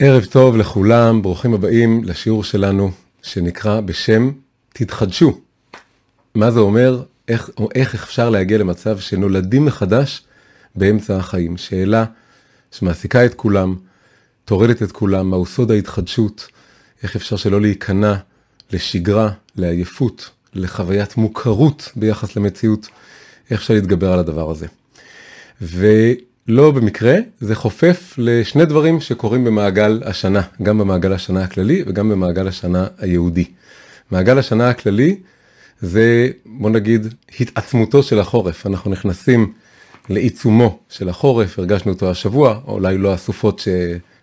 ערב טוב לכולם, ברוכים הבאים לשיעור שלנו שנקרא בשם תתחדשו. מה זה אומר? איך, או איך אפשר להגיע למצב שנולדים מחדש באמצע החיים? שאלה שמעסיקה את כולם, טורדת את כולם, מהו סוד ההתחדשות? איך אפשר שלא להיכנע לשגרה, לעייפות, לחוויית מוכרות ביחס למציאות? איך אפשר להתגבר על הדבר הזה? ו... לא במקרה, זה חופף לשני דברים שקורים במעגל השנה, גם במעגל השנה הכללי וגם במעגל השנה היהודי. מעגל השנה הכללי זה, בוא נגיד, התעצמותו של החורף. אנחנו נכנסים לעיצומו של החורף, הרגשנו אותו השבוע, אולי לא הסופות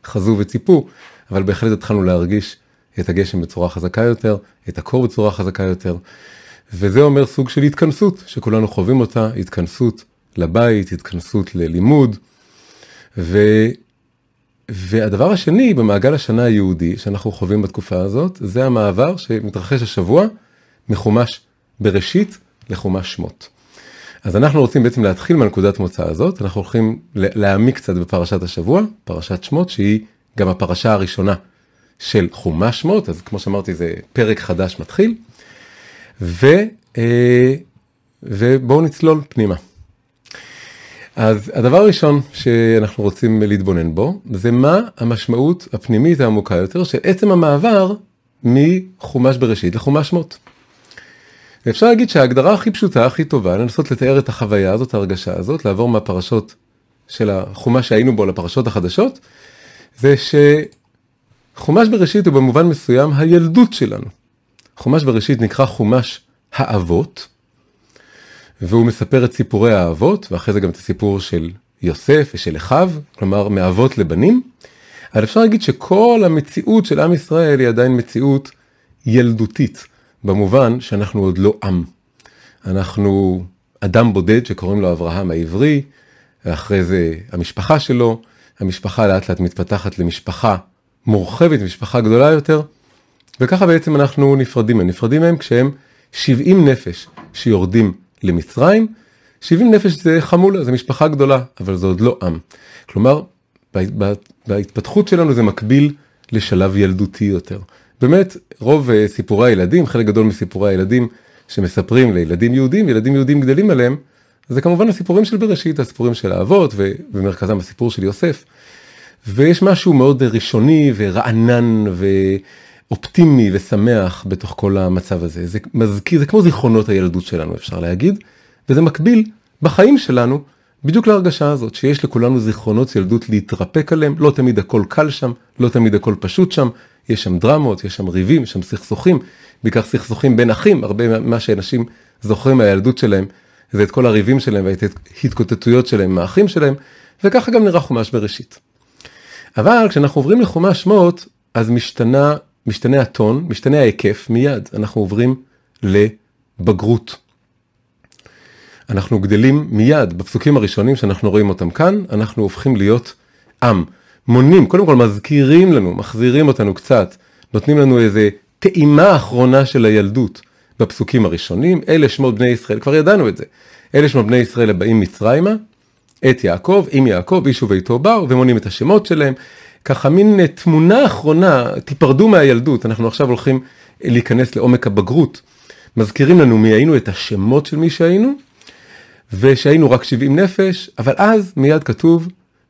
שחזו וציפו, אבל בהחלט התחלנו להרגיש את הגשם בצורה חזקה יותר, את הקור בצורה חזקה יותר. וזה אומר סוג של התכנסות, שכולנו חווים אותה, התכנסות לבית, התכנסות ללימוד. ו... והדבר השני במעגל השנה היהודי שאנחנו חווים בתקופה הזאת, זה המעבר שמתרחש השבוע מחומש בראשית לחומש שמות. אז אנחנו רוצים בעצם להתחיל מהנקודת מוצא הזאת, אנחנו הולכים להעמיק קצת בפרשת השבוע, פרשת שמות שהיא גם הפרשה הראשונה של חומש שמות, אז כמו שאמרתי זה פרק חדש מתחיל, ו, אה, ובואו נצלול פנימה. אז הדבר הראשון שאנחנו רוצים להתבונן בו, זה מה המשמעות הפנימית העמוקה יותר של עצם המעבר מחומש בראשית לחומש שמות. ואפשר להגיד שההגדרה הכי פשוטה, הכי טובה, לנסות לתאר את החוויה הזאת, ההרגשה הזאת, לעבור מהפרשות של החומש שהיינו בו לפרשות החדשות, זה שחומש בראשית הוא במובן מסוים הילדות שלנו. חומש בראשית נקרא חומש האבות, והוא מספר את סיפורי האבות, ואחרי זה גם את הסיפור של יוסף ושל אחיו, כלומר מאבות לבנים. אבל אפשר להגיד שכל המציאות של עם ישראל היא עדיין מציאות ילדותית, במובן שאנחנו עוד לא עם. אנחנו אדם בודד שקוראים לו אברהם העברי, ואחרי זה המשפחה שלו, המשפחה לאט לאט מתפתחת למשפחה מורחבת, משפחה גדולה יותר, וככה בעצם אנחנו נפרדים מהם. נפרדים מהם כשהם 70 נפש שיורדים למצרים, 70 נפש זה חמולה, זה משפחה גדולה, אבל זה עוד לא עם. כלומר, בהתפתחות שלנו זה מקביל לשלב ילדותי יותר. באמת, רוב אה, סיפורי הילדים, חלק גדול מסיפורי הילדים שמספרים לילדים יהודים, ילדים יהודים גדלים עליהם, זה כמובן הסיפורים של בראשית, הסיפורים של האבות, ובמרכזם הסיפור של יוסף. ויש משהו מאוד ראשוני ורענן אופטימי ושמח בתוך כל המצב הזה. זה מזכיר, זה כמו זיכרונות הילדות שלנו אפשר להגיד, וזה מקביל בחיים שלנו בדיוק להרגשה הזאת, שיש לכולנו זיכרונות ילדות להתרפק עליהם, לא תמיד הכל קל שם, לא תמיד הכל פשוט שם, יש שם דרמות, יש שם ריבים, יש שם סכסוכים, בעיקר סכסוכים בין אחים, הרבה ממה שאנשים זוכרים מהילדות שלהם, זה את כל הריבים שלהם ואת ההתקוטטויות שלהם מהאחים שלהם, וככה גם נראה חומש בראשית. אבל כשאנחנו עוברים לחומש שמות, אז משתנה משתנה הטון, משתנה ההיקף, מיד. אנחנו עוברים לבגרות. אנחנו גדלים מיד. בפסוקים הראשונים שאנחנו רואים אותם כאן, אנחנו הופכים להיות עם. מונים, קודם כל מזכירים לנו, מחזירים אותנו קצת, נותנים לנו איזה טעימה אחרונה של הילדות. בפסוקים הראשונים, אלה שמות בני ישראל, כבר ידענו את זה, אלה שמות בני ישראל הבאים מצרימה, את יעקב, עם יעקב, איש וביתו באו, ומונים את השמות שלהם, ככה מין אה, תמונה אחרונה, תיפרדו מהילדות, אנחנו עכשיו הולכים להיכנס לעומק הבגרות. מזכירים לנו מי היינו, את השמות של מי שהיינו, ושהיינו רק 70 נפש, אבל אז מיד כתוב,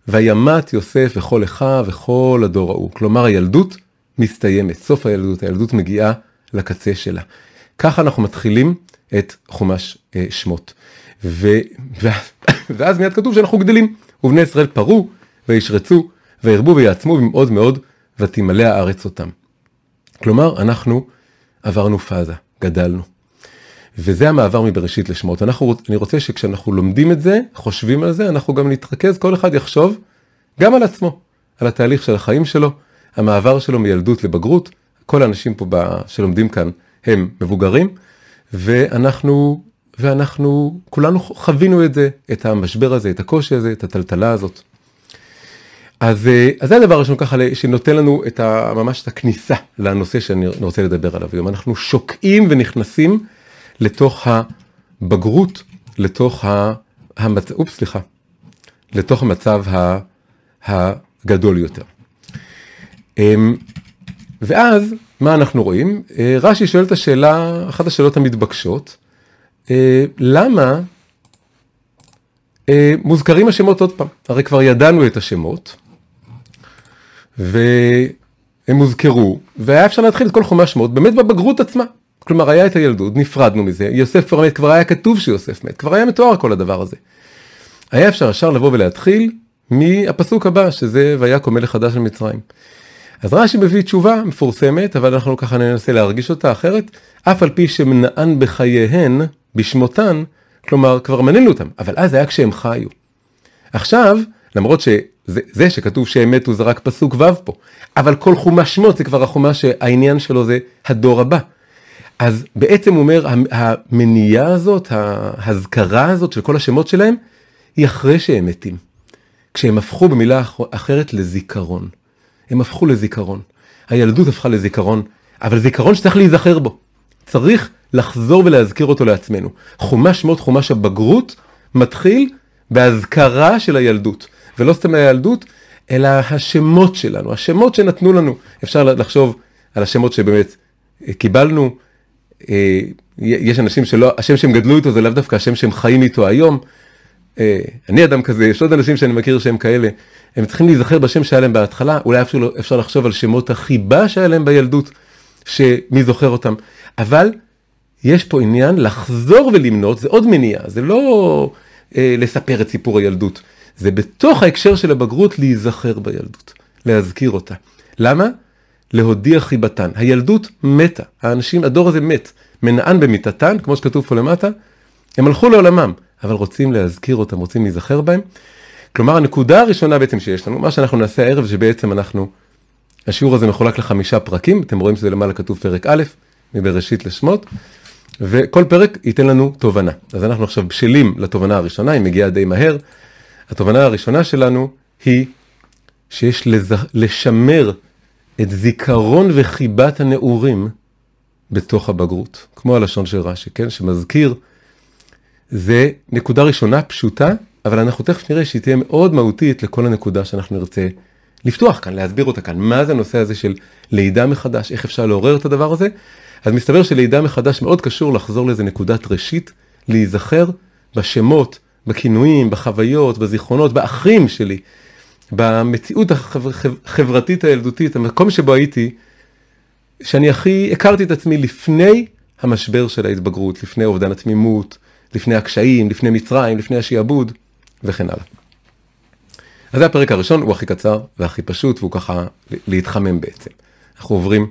וימת יוסף וכל אחיו וכל הדור ההוא. כלומר הילדות מסתיימת, סוף הילדות, הילדות מגיעה לקצה שלה. ככה אנחנו מתחילים את חומש אה, שמות. ו... ואז מיד כתוב שאנחנו גדלים, ובני ישראל פרו וישרצו וירבו ויעצמו במאוד מאוד ותמלא הארץ אותם. כלומר, אנחנו עברנו פאזה, גדלנו. וזה המעבר מבראשית לשמות. אנחנו, אני רוצה שכשאנחנו לומדים את זה, חושבים על זה, אנחנו גם נתרכז, כל אחד יחשוב גם על עצמו, על התהליך של החיים שלו, המעבר שלו מילדות לבגרות. כל האנשים פה שלומדים כאן הם מבוגרים, ואנחנו, ואנחנו כולנו חווינו את זה, את המשבר הזה, את הקושי הזה, את הטלטלה הזאת. אז, אה, אז זה הדבר הראשון ככה שנותן לנו את ה, ממש את הכניסה לנושא שאני רוצה לדבר עליו היום. אנחנו שוקעים ונכנסים לתוך הבגרות, לתוך ה... המצ... אופס, סליחה, לתוך המצב. הגדול יותר. אמ, ואז, מה אנחנו רואים? אה, רש"י שואל את השאלה, אחת השאלות המתבקשות, אה, למה מוזכרים השמות עוד פעם? הרי כבר ידענו את השמות, והם הוזכרו, והיה אפשר להתחיל את כל חומש שמות באמת בבגרות עצמה. כלומר, היה את הילדות, נפרדנו מזה, יוסף כבר מת, כבר היה כתוב שיוסף מת, כבר היה מתואר כל הדבר הזה. היה אפשר ישר לבוא ולהתחיל מהפסוק הבא, שזה ויקום מלך חדש למצרים. אז רש"י מביא תשובה מפורסמת, אבל אנחנו ככה ננסה להרגיש אותה אחרת, אף על פי שמנען בחייהן, בשמותן, כלומר כבר מנינו אותם, אבל אז היה כשהם חיו. עכשיו, למרות שזה שכתוב שהם מתו זה רק פסוק ו' פה, אבל כל חומש שמות זה כבר החומש שהעניין שלו זה הדור הבא. אז בעצם הוא אומר, המניעה הזאת, ההזכרה הזאת של כל השמות שלהם, היא אחרי שהם מתים. כשהם הפכו במילה אחרת לזיכרון. הם הפכו לזיכרון. הילדות הפכה לזיכרון, אבל זיכרון שצריך להיזכר בו. צריך לחזור ולהזכיר אותו לעצמנו. חומש שמות, חומש הבגרות, מתחיל בהזכרה של הילדות. ולא סתם הילדות, אלא השמות שלנו, השמות שנתנו לנו. אפשר לחשוב על השמות שבאמת קיבלנו. אה, יש אנשים שלא, השם שהם גדלו איתו זה לאו דווקא השם שהם חיים איתו היום. אה, אני אדם כזה, יש עוד אנשים שאני מכיר שהם כאלה, הם צריכים להיזכר בשם שהיה להם בהתחלה, אולי אפשר, אפשר לחשוב על שמות החיבה שהיה להם בילדות, שמי זוכר אותם, אבל יש פה עניין לחזור ולמנות, זה עוד מניעה, זה לא אה, לספר את סיפור הילדות, זה בתוך ההקשר של הבגרות להיזכר בילדות, להזכיר אותה. למה? להודיע חיבתן. הילדות מתה, האנשים, הדור הזה מת, מנען במיתתן, כמו שכתוב פה למטה, הם הלכו לעולמם, אבל רוצים להזכיר אותם, רוצים להיזכר בהם. כלומר, הנקודה הראשונה בעצם שיש לנו, מה שאנחנו נעשה הערב, שבעצם אנחנו, השיעור הזה מחולק לחמישה פרקים, אתם רואים שזה למעלה כתוב פרק א', מבראשית לשמות, וכל פרק ייתן לנו תובנה. אז אנחנו עכשיו בשלים לתובנה הראשונה, היא מגיעה די מהר. התובנה הראשונה שלנו היא שיש לז... לשמר את זיכרון וחיבת הנעורים בתוך הבגרות, כמו הלשון של רש"י, כן? שמזכיר זה נקודה ראשונה פשוטה, אבל אנחנו תכף נראה שהיא תהיה מאוד מהותית לכל הנקודה שאנחנו נרצה לפתוח כאן, להסביר אותה כאן. מה זה הנושא הזה של לידה מחדש, איך אפשר לעורר את הדבר הזה? אז מסתבר שלידה מחדש מאוד קשור לחזור לאיזה נקודת ראשית, להיזכר בשמות, בכינויים, בחוויות, בזיכרונות, באחים שלי, במציאות החברתית הילדותית, המקום שבו הייתי, שאני הכי הכרתי את עצמי לפני המשבר של ההתבגרות, לפני אובדן התמימות, לפני הקשיים, לפני מצרים, לפני השיעבוד וכן הלאה. אז זה הפרק הראשון, הוא הכי קצר והכי פשוט, והוא ככה להתחמם בעצם. אנחנו עוברים,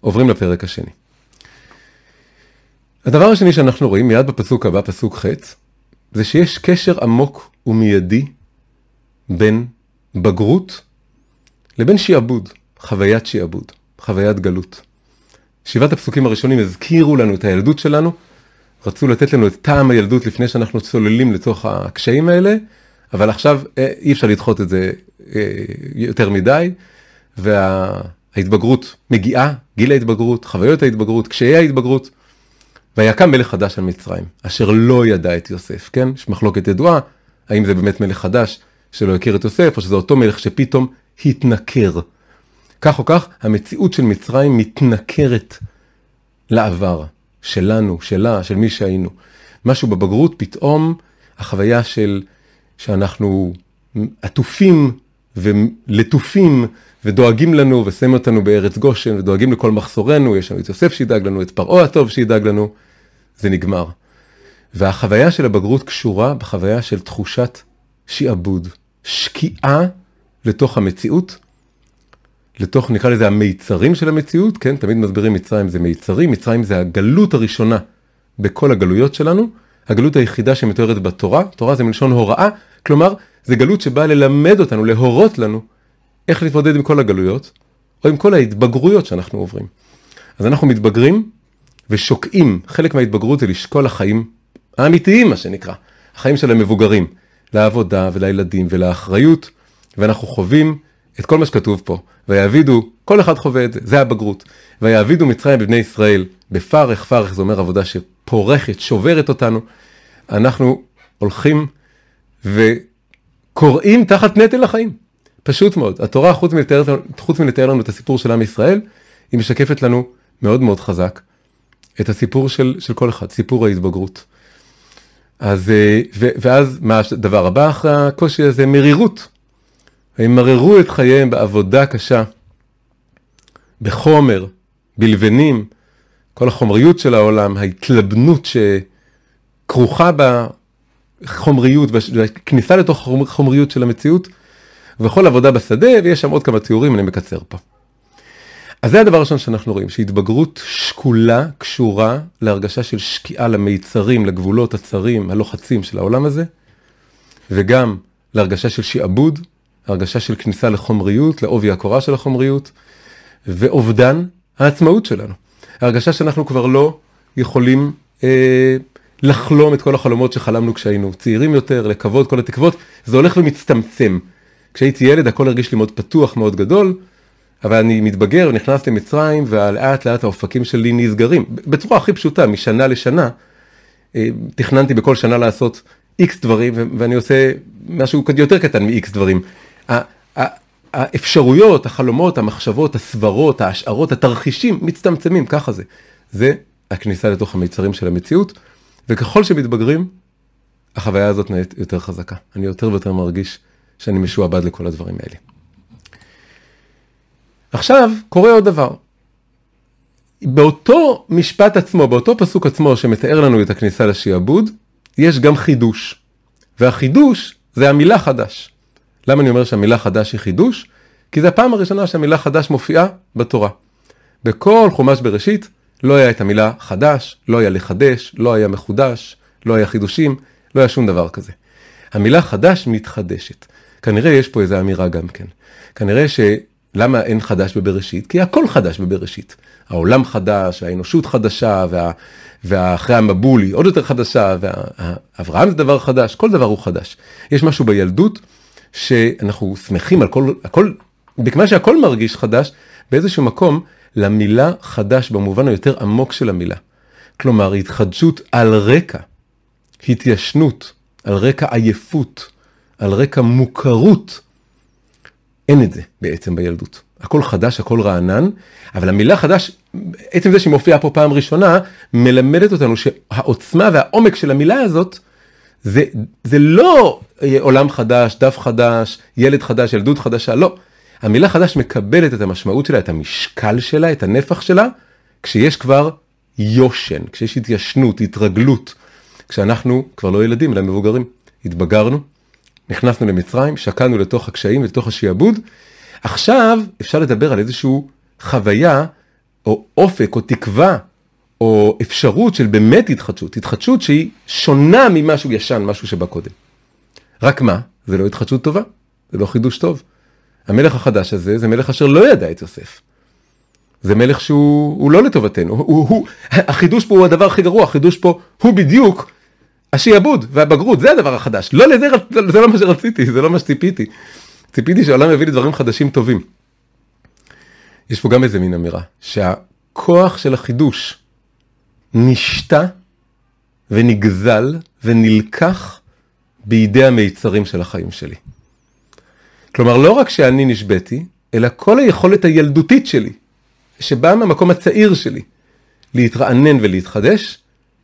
עוברים לפרק השני. הדבר השני שאנחנו רואים מיד בפסוק הבא, פסוק ח', זה שיש קשר עמוק ומיידי בין בגרות לבין שיעבוד, חוויית שיעבוד, חוויית גלות. שבעת הפסוקים הראשונים הזכירו לנו את הילדות שלנו, רצו לתת לנו את טעם הילדות לפני שאנחנו צוללים לתוך הקשיים האלה, אבל עכשיו אה, אי אפשר לדחות את זה אה, יותר מדי, וההתבגרות מגיעה, גיל ההתבגרות, חוויות ההתבגרות, קשיי ההתבגרות, ויקם מלך חדש על מצרים, אשר לא ידע את יוסף, כן? יש מחלוקת ידועה, האם זה באמת מלך חדש שלא הכיר את יוסף, או שזה אותו מלך שפתאום התנכר. כך או כך, המציאות של מצרים מתנכרת לעבר. שלנו, שלה, של מי שהיינו. משהו בבגרות, פתאום החוויה של שאנחנו עטופים ולטופים ודואגים לנו ושמים אותנו בארץ גושן ודואגים לכל מחסורנו, יש לנו את יוסף שידאג לנו, את פרעה הטוב שידאג לנו, זה נגמר. והחוויה של הבגרות קשורה בחוויה של תחושת שיעבוד, שקיעה לתוך המציאות לתוך, נקרא לזה המיצרים של המציאות, כן? תמיד מסבירים מצרים זה מיצרים, מצרים זה הגלות הראשונה בכל הגלויות שלנו, הגלות היחידה שמתוארת בתורה, תורה זה מלשון הוראה, כלומר, זה גלות שבאה ללמד אותנו, להורות לנו איך להתמודד עם כל הגלויות, או עם כל ההתבגרויות שאנחנו עוברים. אז אנחנו מתבגרים ושוקעים, חלק מההתבגרות זה לשקול החיים האמיתיים, מה שנקרא, החיים של המבוגרים, לעבודה ולילדים ולאחריות, ואנחנו חווים את כל מה שכתוב פה, ויעבידו, כל אחד חווה את זה, זה הבגרות. ויעבידו מצרים בבני ישראל בפרך, פרך זה אומר עבודה שפורכת, שוברת אותנו. אנחנו הולכים וקוראים תחת נטל החיים. פשוט מאוד. התורה, חוץ מלתאר, חוץ מלתאר לנו את הסיפור של עם ישראל, היא משקפת לנו מאוד מאוד חזק את הסיפור של, של כל אחד, סיפור ההתבגרות. אז, אה, ו, ואז מה הדבר הבא אחרי הקושי הזה? מרירות. הם מררו את חייהם בעבודה קשה, בחומר, בלבנים, כל החומריות של העולם, ההתלבנות שכרוכה בחומריות, בכניסה לתוך החומריות של המציאות, וכל עבודה בשדה, ויש שם עוד כמה תיאורים, אני מקצר פה. אז זה הדבר הראשון שאנחנו רואים, שהתבגרות שקולה קשורה להרגשה של שקיעה למיצרים, לגבולות הצרים, הלוחצים של העולם הזה, וגם להרגשה של שעבוד, הרגשה של כניסה לחומריות, לעובי הקורה של החומריות, ואובדן העצמאות שלנו. הרגשה שאנחנו כבר לא יכולים אה, לחלום את כל החלומות שחלמנו כשהיינו צעירים יותר, לקוות כל התקוות, זה הולך ומצטמצם. כשהייתי ילד הכל הרגיש לי מאוד פתוח, מאוד גדול, אבל אני מתבגר ונכנס למצרים, ולאט לאט האופקים שלי נסגרים. בצורה הכי פשוטה, משנה לשנה, אה, תכננתי בכל שנה לעשות איקס דברים, ואני עושה משהו יותר קטן מאיקס דברים. האפשרויות, החלומות, המחשבות, הסברות, ההשערות, התרחישים, מצטמצמים, ככה זה. זה הכניסה לתוך המיצרים של המציאות, וככל שמתבגרים, החוויה הזאת נהיית יותר חזקה. אני יותר ויותר מרגיש שאני משועבד לכל הדברים האלה. עכשיו, קורה עוד דבר. באותו משפט עצמו, באותו פסוק עצמו שמתאר לנו את הכניסה לשיעבוד, יש גם חידוש. והחידוש זה המילה חדש. למה אני אומר שהמילה חדש היא חידוש? כי זו הפעם הראשונה שהמילה חדש מופיעה בתורה. בכל חומש בראשית לא היה את המילה חדש, לא היה לחדש, לא היה מחודש, לא היה חידושים, לא היה שום דבר כזה. המילה חדש מתחדשת. כנראה יש פה איזו אמירה גם כן. כנראה. למה אין חדש בבראשית? כי הכל חדש בבראשית. העולם חדש, האנושות חדשה, וה... ואחרי המבול היא עוד יותר חדשה, ואברהם זה דבר חדש, כל דבר הוא חדש. יש משהו בילדות שאנחנו שמחים על כל, הכל, מכיוון שהכל מרגיש חדש, באיזשהו מקום למילה חדש במובן היותר עמוק של המילה. כלומר, התחדשות על רקע התיישנות, על רקע עייפות, על רקע מוכרות. אין את זה בעצם בילדות. הכל חדש, הכל רענן, אבל המילה חדש, עצם זה שהיא מופיעה פה פעם ראשונה, מלמדת אותנו שהעוצמה והעומק של המילה הזאת, זה, זה לא עולם חדש, דף חדש, ילד חדש, ילדות חדשה, לא. המילה חדש מקבלת את המשמעות שלה, את המשקל שלה, את הנפח שלה, כשיש כבר יושן, כשיש התיישנות, התרגלות, כשאנחנו כבר לא ילדים אלא מבוגרים, התבגרנו, נכנסנו למצרים, שקענו לתוך הקשיים ולתוך השיעבוד, עכשיו אפשר לדבר על איזושהי חוויה או אופק או תקווה או אפשרות של באמת התחדשות, התחדשות שהיא שונה ממשהו ישן, משהו שבא קודם. רק מה? זה לא התחדשות טובה, זה לא חידוש טוב. המלך החדש הזה זה מלך אשר לא ידע את יוסף. זה מלך שהוא לא לטובתנו, הוא, הוא, החידוש פה הוא הדבר הכי גרוע, החידוש פה הוא בדיוק השיעבוד והבגרות, זה הדבר החדש. לא לזה, זה לא מה שרציתי, זה לא מה שציפיתי. ציפיתי שהעולם יביא לי דברים חדשים טובים. יש פה גם איזה מין אמירה, שהכוח של החידוש נשתה ונגזל ונלקח בידי המיצרים של החיים שלי. כלומר, לא רק שאני נשבתי, אלא כל היכולת הילדותית שלי, שבאה מהמקום הצעיר שלי, להתרענן ולהתחדש,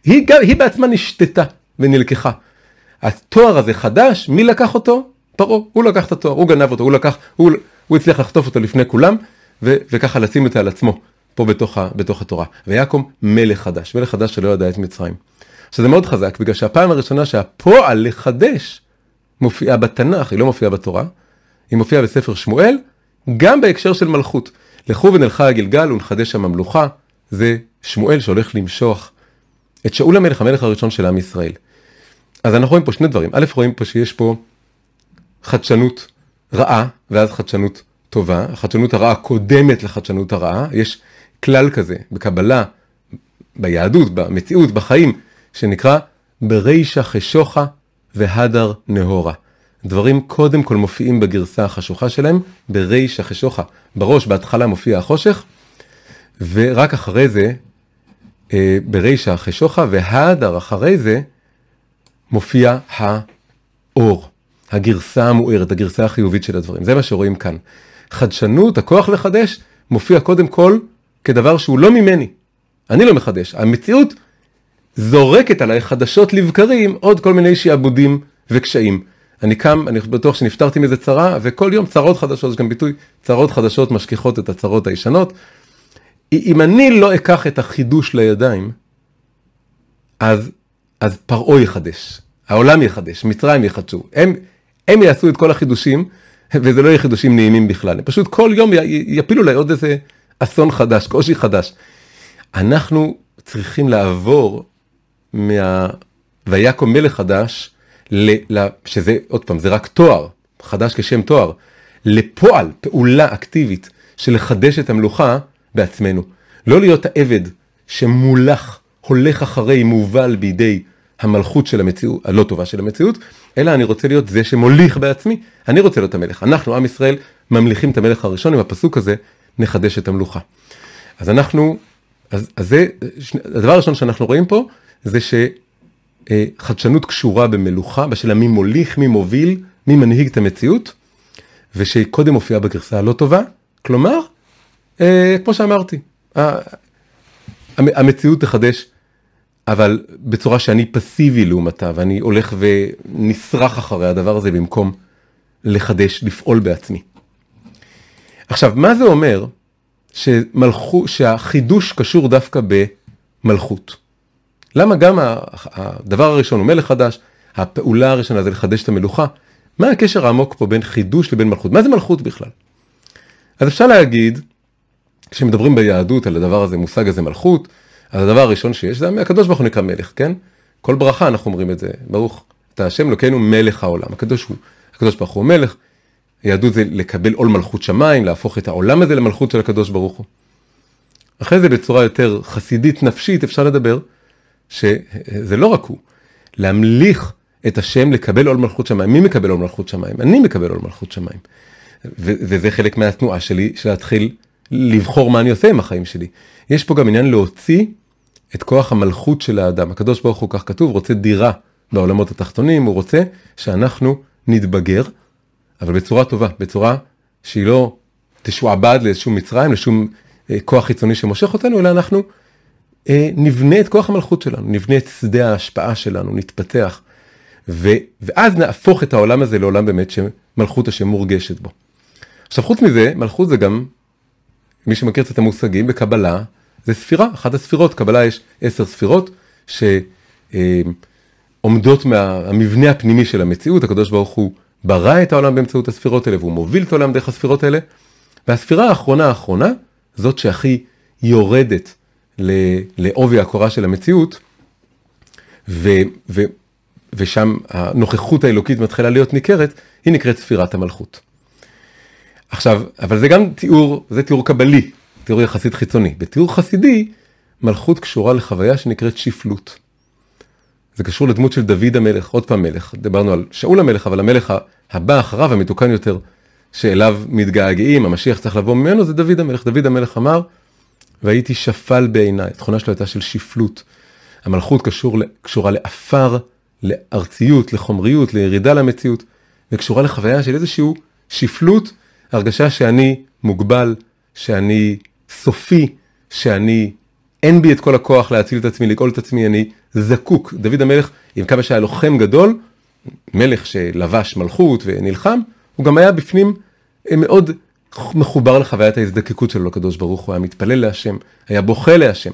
היא, גם, היא בעצמה נשתתה ונלקחה. התואר הזה חדש, מי לקח אותו? פרעה, הוא לקח את התואר, הוא גנב אותו, הוא לקח, הוא, הוא הצליח לחטוף אותו לפני כולם, ו, וככה לשים את זה על עצמו, פה בתוך, ה, בתוך התורה. ויקום מלך חדש, מלך חדש שלא ידע את מצרים. עכשיו זה מאוד חזק, בגלל שהפעם הראשונה שהפועל לחדש מופיעה בתנ"ך, היא לא מופיעה בתורה, היא מופיעה בספר שמואל, גם בהקשר של מלכות. לכו ונלכה הגלגל ונחדש שם המלוכה, זה שמואל שהולך למשוח את שאול המלך, המלך הראשון של עם ישראל. אז אנחנו רואים פה שני דברים. א', רואים פה שיש פה חדשנות רעה, ואז חדשנות טובה. החדשנות הרעה קודמת לחדשנות הרעה. יש כלל כזה בקבלה, ביהדות, במציאות, בחיים, שנקרא ברישא חשוכה והדר נהורה. דברים קודם כל מופיעים בגרסה החשוכה שלהם, ברישא חשוכה. בראש, בהתחלה מופיע החושך, ורק אחרי זה ברישא אחרי שוחה, והדר אחרי זה מופיע האור. הגרסה המוארת, הגרסה החיובית של הדברים. זה מה שרואים כאן. חדשנות, הכוח לחדש, מופיע קודם כל כדבר שהוא לא ממני. אני לא מחדש. המציאות זורקת עליי חדשות לבקרים עוד כל מיני שעבודים וקשיים. אני קם, אני בטוח שנפטרתי מזה צרה, וכל יום צרות חדשות, יש גם ביטוי, צרות חדשות משכיחות את הצרות הישנות. אם אני לא אקח את החידוש לידיים, אז, אז פרעה יחדש, העולם יחדש, מצרים יחדשו, הם, הם יעשו את כל החידושים, וזה לא יהיה חידושים נעימים בכלל, הם פשוט כל יום יפילו לי עוד איזה אסון חדש, קושי חדש. אנחנו צריכים לעבור מה... ויקום מלך חדש, ל... שזה, עוד פעם, זה רק תואר, חדש כשם תואר, לפועל, פעולה אקטיבית של לחדש את המלוכה בעצמנו. לא להיות העבד שמולך, הולך אחרי, מובל בידי המלכות של המציאות, הלא טובה של המציאות, אלא אני רוצה להיות זה שמוליך בעצמי, אני רוצה להיות המלך. אנחנו, עם ישראל, ממליכים את המלך הראשון, עם הפסוק הזה נחדש את המלוכה. אז אנחנו, אז, אז זה, הדבר הראשון שאנחנו רואים פה, זה שחדשנות קשורה במלוכה, בשאלה מי מוליך, מי מוביל, מי מנהיג את המציאות, ושהיא קודם מופיעה בגרסה הלא טובה, כלומר, כמו שאמרתי, המציאות תחדש, אבל בצורה שאני פסיבי לעומתה, ואני הולך ונסרח אחרי הדבר הזה במקום לחדש, לפעול בעצמי. עכשיו, מה זה אומר שמלכו, שהחידוש קשור דווקא במלכות? למה גם הדבר הראשון הוא מלך חדש, הפעולה הראשונה זה לחדש את המלוכה? מה הקשר העמוק פה בין חידוש לבין מלכות? מה זה מלכות בכלל? אז אפשר להגיד כשמדברים ביהדות על הדבר הזה, מושג הזה מלכות, אז הדבר הראשון שיש זה הקדוש ברוך הוא נקרא מלך, כן? כל ברכה אנחנו אומרים את זה, ברוך אתה השם אלוקינו מלך העולם, הקדוש הוא, הקדוש ברוך הוא מלך, יהדות זה לקבל עול מלכות שמיים, להפוך את העולם הזה למלכות של הקדוש ברוך הוא. אחרי זה בצורה יותר חסידית נפשית אפשר לדבר שזה לא רק הוא, להמליך את השם לקבל עול מלכות שמיים. מי מקבל עול מלכות שמיים? אני מקבל עול מלכות שמיים. וזה חלק מהתנועה שלי, של להתחיל לבחור מה אני עושה עם החיים שלי. יש פה גם עניין להוציא את כוח המלכות של האדם. הקדוש ברוך הוא, כך כתוב, רוצה דירה בעולמות התחתונים, הוא רוצה שאנחנו נתבגר, אבל בצורה טובה, בצורה שהיא לא תשועבד לאיזשהו מצרים, לשום אה, כוח חיצוני שמושך אותנו, אלא אנחנו אה, נבנה את כוח המלכות שלנו, נבנה את שדה ההשפעה שלנו, נתפתח, ו, ואז נהפוך את העולם הזה לעולם באמת שמלכות השם מורגשת בו. עכשיו חוץ מזה, מלכות זה גם מי שמכיר את המושגים בקבלה, זה ספירה, אחת הספירות, קבלה יש עשר ספירות שעומדות מהמבנה הפנימי של המציאות, הקדוש ברוך הוא ברא את העולם באמצעות הספירות האלה והוא מוביל את העולם דרך הספירות האלה. והספירה האחרונה האחרונה, זאת שהכי יורדת לעובי הקורה של המציאות, ו, ו, ושם הנוכחות האלוקית מתחילה להיות ניכרת, היא נקראת ספירת המלכות. עכשיו, אבל זה גם תיאור, זה תיאור קבלי, תיאור יחסית חיצוני. בתיאור חסידי, מלכות קשורה לחוויה שנקראת שפלות. זה קשור לדמות של דוד המלך, עוד פעם מלך, דיברנו על שאול המלך, אבל המלך הבא אחריו, המתוקן יותר, שאליו מתגעגעים, המשיח צריך לבוא ממנו, זה דוד המלך. דוד המלך אמר, והייתי שפל בעיניי, התכונה שלו הייתה של שפלות. המלכות קשור, קשורה לעפר, לארציות, לחומריות, לירידה למציאות, וקשורה לחוויה של איזשהו שפלות הרגשה שאני מוגבל, שאני סופי, שאני, אין בי את כל הכוח להציל את עצמי, לגאול את עצמי, אני זקוק. דוד המלך, עם כמה שהיה לוחם גדול, מלך שלבש מלכות ונלחם, הוא גם היה בפנים אה, מאוד מחובר לחוויית ההזדקקות שלו לקדוש ברוך הוא, היה מתפלל להשם, היה בוכה להשם.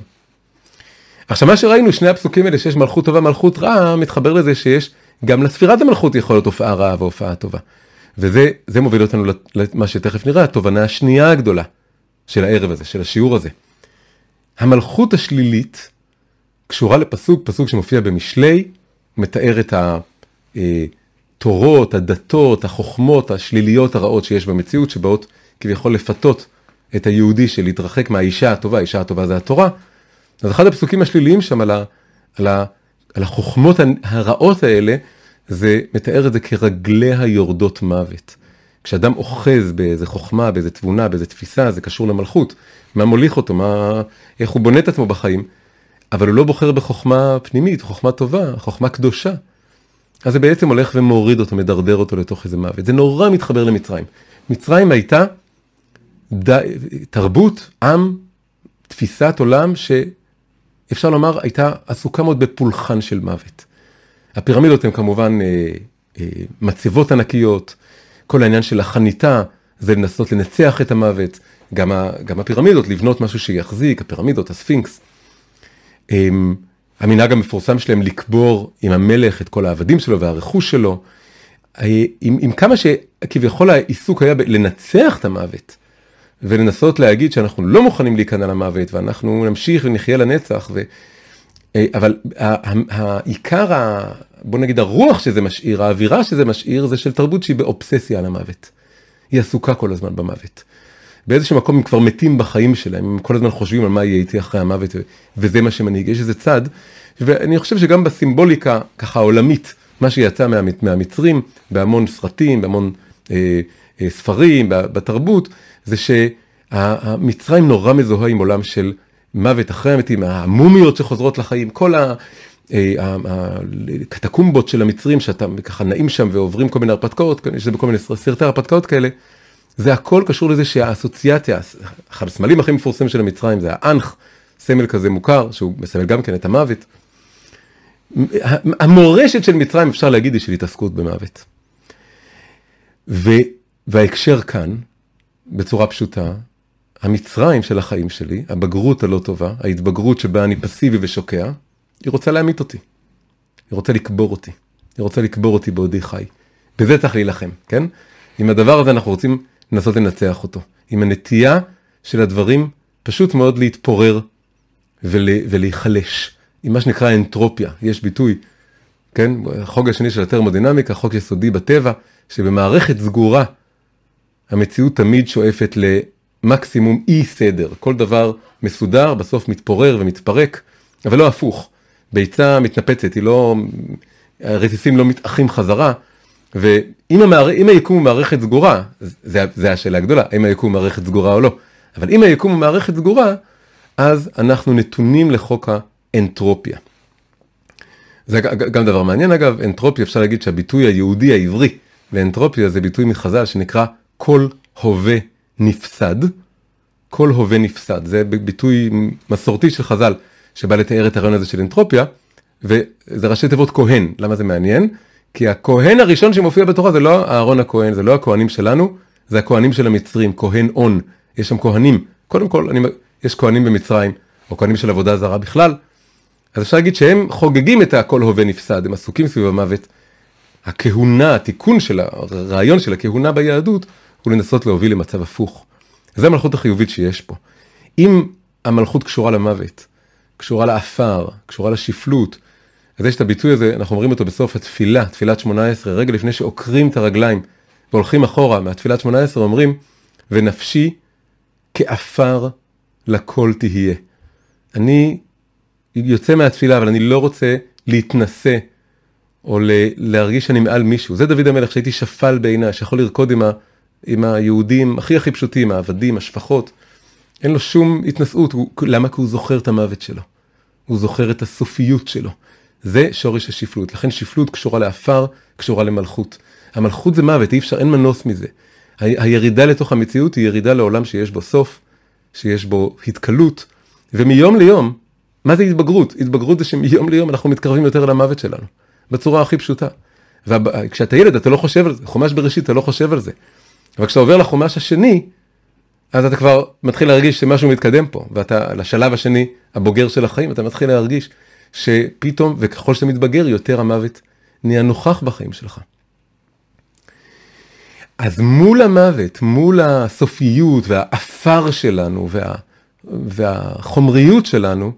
עכשיו מה שראינו, שני הפסוקים האלה שיש מלכות טובה, מלכות רעה, מתחבר לזה שיש גם לספירת המלכות יכול להיות הופעה רעה והופעה טובה. וזה מוביל אותנו למה שתכף נראה, התובנה השנייה הגדולה של הערב הזה, של השיעור הזה. המלכות השלילית קשורה לפסוק, פסוק שמופיע במשלי, מתאר את התורות, הדתות, החוכמות השליליות הרעות שיש במציאות, שבאות כביכול לפתות את היהודי של להתרחק מהאישה הטובה, האישה הטובה זה התורה. אז אחד הפסוקים השליליים שם על, ה, על, ה, על החוכמות הרעות האלה, זה מתאר את זה כרגליה יורדות מוות. כשאדם אוחז באיזה חוכמה, באיזה תבונה, באיזה תפיסה, זה קשור למלכות. מה מוליך אותו, מה, איך הוא בונה את עצמו בחיים. אבל הוא לא בוחר בחוכמה פנימית, חוכמה טובה, חוכמה קדושה. אז זה בעצם הולך ומוריד אותו, מדרדר אותו לתוך איזה מוות. זה נורא מתחבר למצרים. מצרים הייתה ד... תרבות, עם, תפיסת עולם שאפשר לומר הייתה עסוקה מאוד בפולחן של מוות. הפירמידות הן כמובן אה, אה, מצבות ענקיות, כל העניין של החניתה זה לנסות לנצח את המוות, גם, ה, גם הפירמידות, לבנות משהו שיחזיק, הפירמידות, הספינקס. אה, המנהג המפורסם שלהם לקבור עם המלך את כל העבדים שלו והרכוש שלו. אה, עם, עם כמה שכביכול העיסוק היה לנצח את המוות, ולנסות להגיד שאנחנו לא מוכנים להיכנע למוות, ואנחנו נמשיך ונחיה לנצח, ו... אבל העיקר. בוא נגיד הרוח שזה משאיר, האווירה שזה משאיר, זה של תרבות שהיא באובססיה על המוות. היא עסוקה כל הזמן במוות. באיזשהו מקום הם כבר מתים בחיים שלהם, הם כל הזמן חושבים על מה יהיה איתי אחרי המוות, וזה מה שמנהיג. יש איזה צד, ואני חושב שגם בסימבוליקה, ככה עולמית, מה שיצא מה, מהמצרים, בהמון סרטים, בהמון אה, אה, ספרים, בתרבות, זה שהמצרים נורא מזוהה עם עולם של מוות אחרי המתים, המומיות שחוזרות לחיים, כל ה... הקטקומבות של המצרים שאתה ככה נעים שם ועוברים כל מיני הרפתקאות, יש זה בכל מיני סרטי הרפתקאות כאלה, זה הכל קשור לזה שהאסוציאציה, אחד הסמלים הכי מפורסמים של המצרים זה האנח, סמל כזה מוכר, שהוא מסמל גם כן את המוות. המורשת של מצרים אפשר להגיד היא של התעסקות במוות. ו, וההקשר כאן, בצורה פשוטה, המצרים של החיים שלי, הבגרות הלא טובה, ההתבגרות שבה אני פסיבי ושוקע, היא רוצה להמית אותי. היא רוצה לקבור אותי. היא רוצה לקבור אותי בעודי חי. בזה צריך להילחם, כן? עם הדבר הזה אנחנו רוצים לנסות לנצח אותו. עם הנטייה של הדברים פשוט מאוד להתפורר ול, ולהיחלש. עם מה שנקרא אנטרופיה, יש ביטוי, כן? החוק השני של הטרמודינמיקה, חוק יסודי בטבע, שבמערכת סגורה המציאות תמיד שואפת למקסימום אי סדר. כל דבר מסודר, בסוף מתפורר ומתפרק, אבל לא הפוך. ביצה מתנפצת, היא לא, הרסיסים לא מתאחים חזרה, ואם המער... היקום הוא מערכת סגורה, זה, זה השאלה הגדולה, האם היקום הוא מערכת סגורה או לא, אבל אם היקום הוא מערכת סגורה, אז אנחנו נתונים לחוק האנטרופיה. זה גם דבר מעניין אגב, אנטרופיה אפשר להגיד שהביטוי היהודי העברי לאנטרופיה זה ביטוי מחז"ל שנקרא כל הווה נפסד. כל הווה נפסד, זה ביטוי מסורתי של חז"ל שבא לתאר את הרעיון הזה של אנטרופיה, וזה ראשי תיבות כהן, למה זה מעניין? כי הכהן הראשון שמופיע בתורה זה לא אהרון הכהן, זה לא הכהנים שלנו, זה הכהנים של המצרים, כהן און, יש שם כהנים. קודם כל, אני, יש כהנים במצרים, או כהנים של עבודה זרה בכלל, אז אפשר להגיד שהם חוגגים את הכל הווה נפסד, הם עסוקים סביב המוות. הכהונה, התיקון של הרעיון של הכהונה ביהדות, הוא לנסות להוביל למצב הפוך. זה המלכות החיובית שיש פה. אם המלכות קשורה למוות, קשורה לעפר, קשורה לשפלות, אז יש את הביטוי הזה, אנחנו אומרים אותו בסוף התפילה, תפילת 18, רגע לפני שעוקרים את הרגליים והולכים אחורה מהתפילת 18, אומרים, ונפשי כעפר לכל תהיה. אני יוצא מהתפילה, אבל אני לא רוצה להתנשא או להרגיש שאני מעל מישהו. זה דוד המלך שהייתי שפל בעיניי, שיכול לרקוד עם, ה, עם היהודים הכי הכי פשוטים, העבדים, השפחות. אין לו שום התנשאות, הוא, למה? כי הוא זוכר את המוות שלו. הוא זוכר את הסופיות שלו. זה שורש השפלות. לכן שפלות קשורה לעפר, קשורה למלכות. המלכות זה מוות, אי אפשר, אין מנוס מזה. הירידה לתוך המציאות היא ירידה לעולם שיש בו סוף, שיש בו התקלות, ומיום ליום, מה זה התבגרות? התבגרות זה שמיום ליום אנחנו מתקרבים יותר למוות שלנו, בצורה הכי פשוטה. וכשאתה ילד אתה לא חושב על זה, חומש בראשית אתה לא חושב על זה. אבל כשאתה עובר לחומש השני, אז אתה כבר מתחיל להרגיש שמשהו מתקדם פה, ואתה לשלב השני, הבוגר של החיים, אתה מתחיל להרגיש שפתאום, וככל שאתה מתבגר, יותר המוות נהיה נוכח בחיים שלך. אז מול המוות, מול הסופיות והעפר שלנו וה, והחומריות שלנו,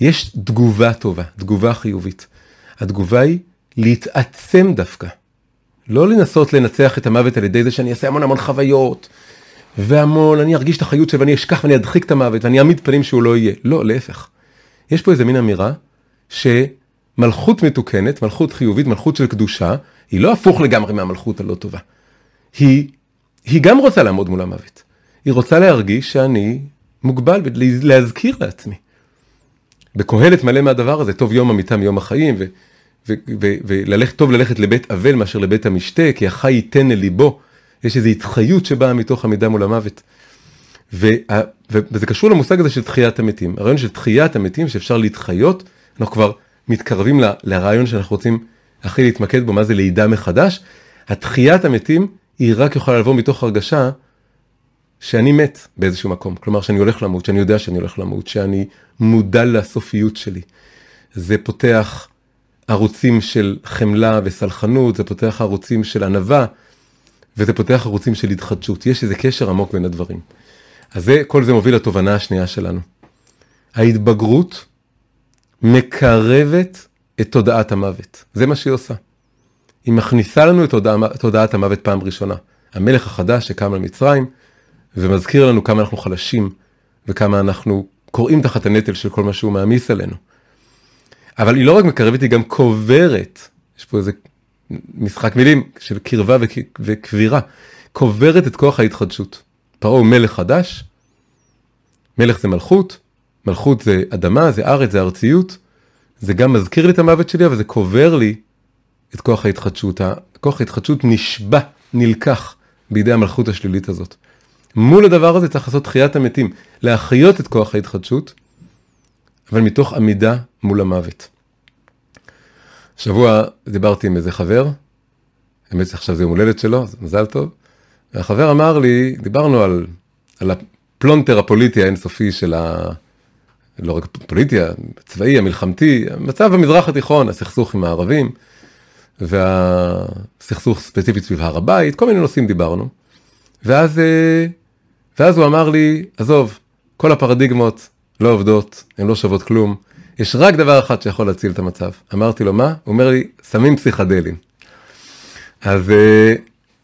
יש תגובה טובה, תגובה חיובית. התגובה היא להתעצם דווקא. לא לנסות לנצח את המוות על ידי זה שאני אעשה המון המון חוויות, והמון, אני ארגיש את החיות שלי ואני אשכח ואני אדחיק את המוות ואני אעמיד פנים שהוא לא יהיה. לא, להפך. יש פה איזה מין אמירה שמלכות מתוקנת, מלכות חיובית, מלכות של קדושה, היא לא הפוך לגמרי מהמלכות הלא טובה. היא, היא גם רוצה לעמוד מול המוות. היא רוצה להרגיש שאני מוגבל ולהזכיר לעצמי. בקהלת מלא מהדבר הזה, טוב יום המיטה מיום החיים, וללכת, טוב ללכת לבית אבל מאשר לבית המשתה, כי החי ייתן אל ליבו. יש איזו התחיות שבאה מתוך עמידה מול המוות. וה, וזה קשור למושג הזה של תחיית המתים. הרעיון של תחיית המתים, שאפשר להתחיות, אנחנו כבר מתקרבים ל, לרעיון שאנחנו רוצים הכי להתמקד בו, מה זה לידה מחדש. התחיית המתים היא רק יכולה לבוא מתוך הרגשה שאני מת באיזשהו מקום. כלומר, שאני הולך למות, שאני יודע שאני הולך למות, שאני מודע לסופיות שלי. זה פותח ערוצים של חמלה וסלחנות, זה פותח ערוצים של ענווה, וזה פותח ערוצים של התחדשות. יש איזה קשר עמוק בין הדברים. אז זה, כל זה מוביל לתובנה השנייה שלנו. ההתבגרות מקרבת את תודעת המוות. זה מה שהיא עושה. היא מכניסה לנו את תודע, תודעת המוות פעם ראשונה. המלך החדש שקם על מצרים, ומזכיר לנו כמה אנחנו חלשים, וכמה אנחנו קוראים תחת הנטל של כל מה שהוא מעמיס עלינו. אבל היא לא רק מקרבת, היא גם קוברת. יש פה איזה משחק מילים של קרבה וקבירה. קוברת את כוח ההתחדשות. פרעה מלך חדש, מלך זה מלכות, מלכות זה אדמה, זה ארץ, זה ארציות, זה גם מזכיר לי את המוות שלי, אבל זה קובר לי את כוח ההתחדשות. כוח ההתחדשות נשבע, נלקח בידי המלכות השלילית הזאת. מול הדבר הזה צריך לעשות תחיית המתים, להחיות את כוח ההתחדשות, אבל מתוך עמידה מול המוות. שבוע דיברתי עם איזה חבר, האמת שעכשיו זה יום הולדת שלו, זה מזל טוב, והחבר אמר לי, דיברנו על, על הפלונטר הפוליטי האינסופי של ה... לא רק פוליטי, הצבאי, המלחמתי, מצב במזרח התיכון, הסכסוך עם הערבים, והסכסוך ספציפית סביב הר הבית, כל מיני נושאים דיברנו. ואז, אה, ואז הוא אמר לי, עזוב, כל הפרדיגמות לא עובדות, הן לא שוות כלום, יש רק דבר אחד שיכול להציל את המצב. אמרתי לו, מה? הוא אומר לי, סמים פסיכדליים. אז אה,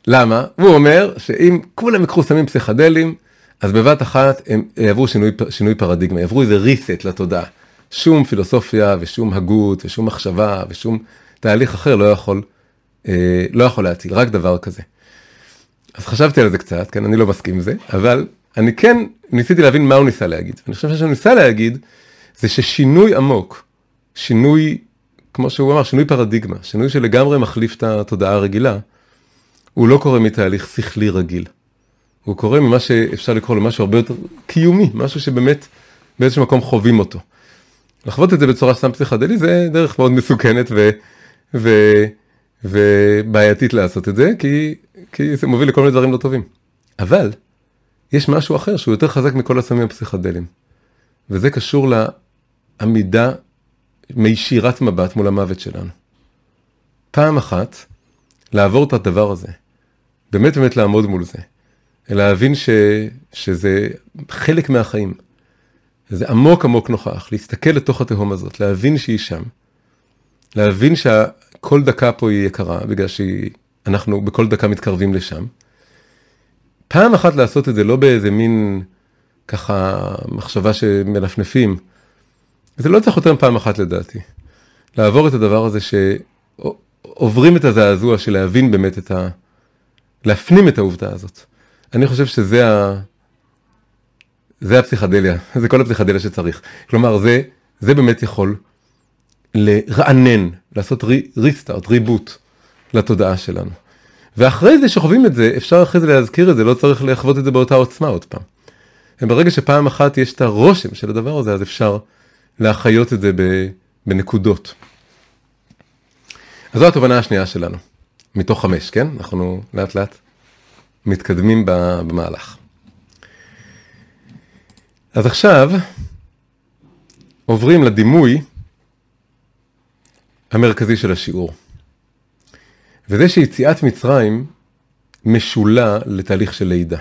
למה? הוא אומר שאם כולם יקחו סמים פסיכדליים, אז בבת אחת הם יעברו שינוי, שינוי פרדיגמה, יעברו איזה reset לתודעה. שום פילוסופיה ושום הגות ושום מחשבה ושום תהליך אחר לא יכול, אה, לא יכול להציל, רק דבר כזה. אז חשבתי על זה קצת, כן, אני לא מסכים עם זה, אבל אני כן ניסיתי להבין מה הוא ניסה להגיד. אני חושב שהוא ניסה להגיד, זה ששינוי עמוק, שינוי, כמו שהוא אמר, שינוי פרדיגמה, שינוי שלגמרי מחליף את התודעה הרגילה, הוא לא קורה מתהליך שכלי רגיל. הוא קורה ממה שאפשר לקרוא למשהו הרבה יותר קיומי, משהו שבאמת באיזשהו מקום חווים אותו. לחוות את זה בצורה סתם פסיכדלי זה דרך מאוד מסוכנת ו, ו, ובעייתית לעשות את זה, כי, כי זה מוביל לכל מיני דברים לא טובים. אבל יש משהו אחר שהוא יותר חזק מכל הסמים הפסיכדליים, וזה קשור לעמידה מישירת מבט מול המוות שלנו. פעם אחת, לעבור את הדבר הזה, באמת באמת לעמוד מול זה, להבין ש, שזה חלק מהחיים. זה עמוק עמוק נוכח, להסתכל לתוך התהום הזאת, להבין שהיא שם, להבין שכל דקה פה היא יקרה, בגלל שאנחנו בכל דקה מתקרבים לשם. פעם אחת לעשות את זה לא באיזה מין ככה מחשבה שמלפנפים, זה לא צריך יותר מפעם אחת לדעתי. לעבור את הדבר הזה שעוברים את הזעזוע של להבין באמת את ה... להפנים את העובדה הזאת. אני חושב שזה ה... זה הפסיכדליה, זה כל הפסיכדליה שצריך. כלומר, זה, זה באמת יכול לרענן, לעשות ריסטארט, ריבוט לתודעה שלנו. ואחרי זה שחווים את זה, אפשר אחרי זה להזכיר את זה, לא צריך לחוות את זה באותה עוצמה עוד פעם. וברגע שפעם אחת יש את הרושם של הדבר הזה, אז אפשר להחיות את זה בנקודות. אז זו התובנה השנייה שלנו, מתוך חמש, כן? אנחנו לאט לאט מתקדמים במהלך. אז עכשיו עוברים לדימוי המרכזי של השיעור. וזה שיציאת מצרים משולה לתהליך של לידה.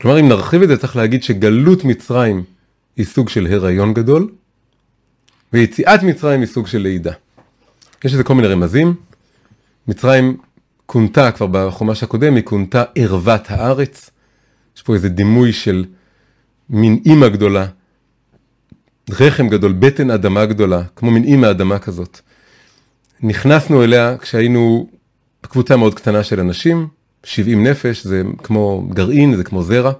כלומר, אם נרחיב את זה, צריך להגיד שגלות מצרים היא סוג של הריון גדול, ויציאת מצרים היא סוג של לידה. יש לזה כל מיני רמזים. מצרים כונתה כבר בחומש הקודם, היא כונתה ערוות הארץ. יש פה איזה דימוי של מין אימא גדולה, רחם גדול, בטן אדמה גדולה, כמו מין אימא אדמה כזאת. נכנסנו אליה כשהיינו בקבוצה מאוד קטנה של אנשים, 70 נפש, זה כמו גרעין, זה כמו זרע,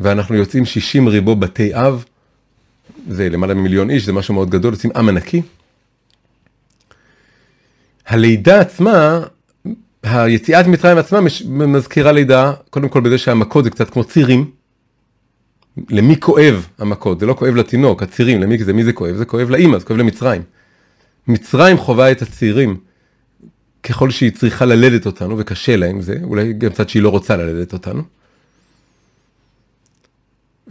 ואנחנו יוצאים 60 ריבו בתי אב, זה למעלה ממיליון איש, זה משהו מאוד גדול, יוצאים עם ענקי, הלידה עצמה, היציאת מצרים עצמה מזכירה לידה, קודם כל בזה שהמכות זה קצת כמו צירים. למי כואב המכות? זה לא כואב לתינוק, הצירים, למי זה, מי זה כואב? זה כואב לאימא, זה כואב למצרים. מצרים חווה את הצירים ככל שהיא צריכה ללדת אותנו, וקשה לה עם זה, אולי גם קצת שהיא לא רוצה ללדת אותנו.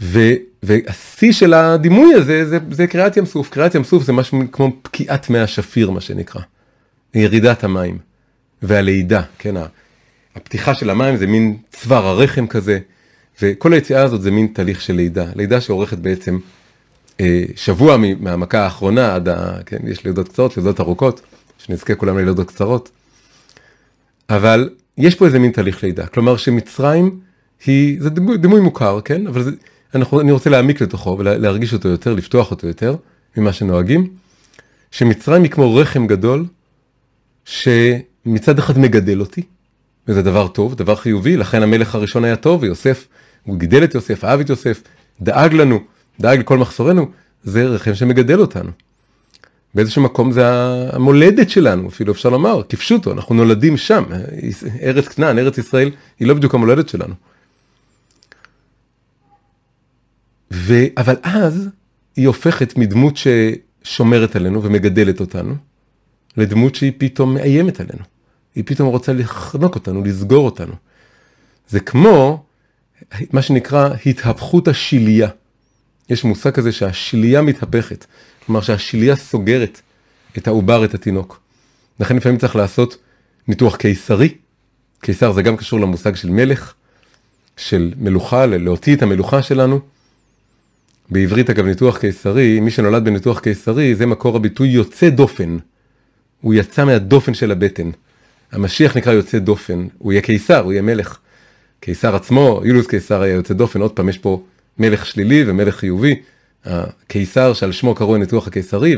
ו, והשיא של הדימוי הזה זה, זה קריעת ים סוף, קריעת ים סוף זה משהו כמו פקיעת מי השפיר מה שנקרא, ירידת המים והלידה, כן, הפתיחה של המים זה מין צוואר הרחם כזה, וכל היציאה הזאת זה מין תהליך של לידה, לידה שאורכת בעצם שבוע מהמכה האחרונה עד ה... כן, יש לידות קצרות, לידות ארוכות, שנזכה כולם ללידות קצרות, אבל יש פה איזה מין תהליך לידה, כלומר שמצרים היא, זה דימוי, דימוי מוכר, כן, אבל זה, אנחנו, אני רוצה להעמיק לתוכו ולהרגיש אותו יותר, לפתוח אותו יותר ממה שנוהגים, שמצרים היא כמו רחם גדול, שמצד אחד מגדל אותי, וזה דבר טוב, דבר חיובי, לכן המלך הראשון היה טוב, ויוסף, הוא גידל את יוסף, אהב את יוסף, דאג לנו, דאג לכל מחסורנו, זה רחם שמגדל אותנו. באיזשהו מקום זה המולדת שלנו, אפילו אפשר לומר, כפשוטו, אנחנו נולדים שם, ארץ כנען, ארץ ישראל, היא לא בדיוק המולדת שלנו. ו... אבל אז היא הופכת מדמות ששומרת עלינו ומגדלת אותנו, לדמות שהיא פתאום מאיימת עלינו. היא פתאום רוצה לחנוק אותנו, לסגור אותנו. זה כמו מה שנקרא התהפכות השיליה. יש מושג כזה שהשיליה מתהפכת, כלומר שהשיליה סוגרת את העובר, את התינוק. לכן לפעמים צריך לעשות ניתוח קיסרי. קיסר זה גם קשור למושג של מלך, של מלוכה, להוציא את המלוכה שלנו. בעברית אגב ניתוח קיסרי, מי שנולד בניתוח קיסרי זה מקור הביטוי יוצא דופן. הוא יצא מהדופן של הבטן. המשיח נקרא יוצא דופן, הוא יהיה קיסר, הוא יהיה מלך. קיסר עצמו, יולוס קיסר היה יוצא דופן, עוד פעם יש פה מלך שלילי ומלך חיובי. הקיסר שעל שמו קראו הניתוח הקיסרי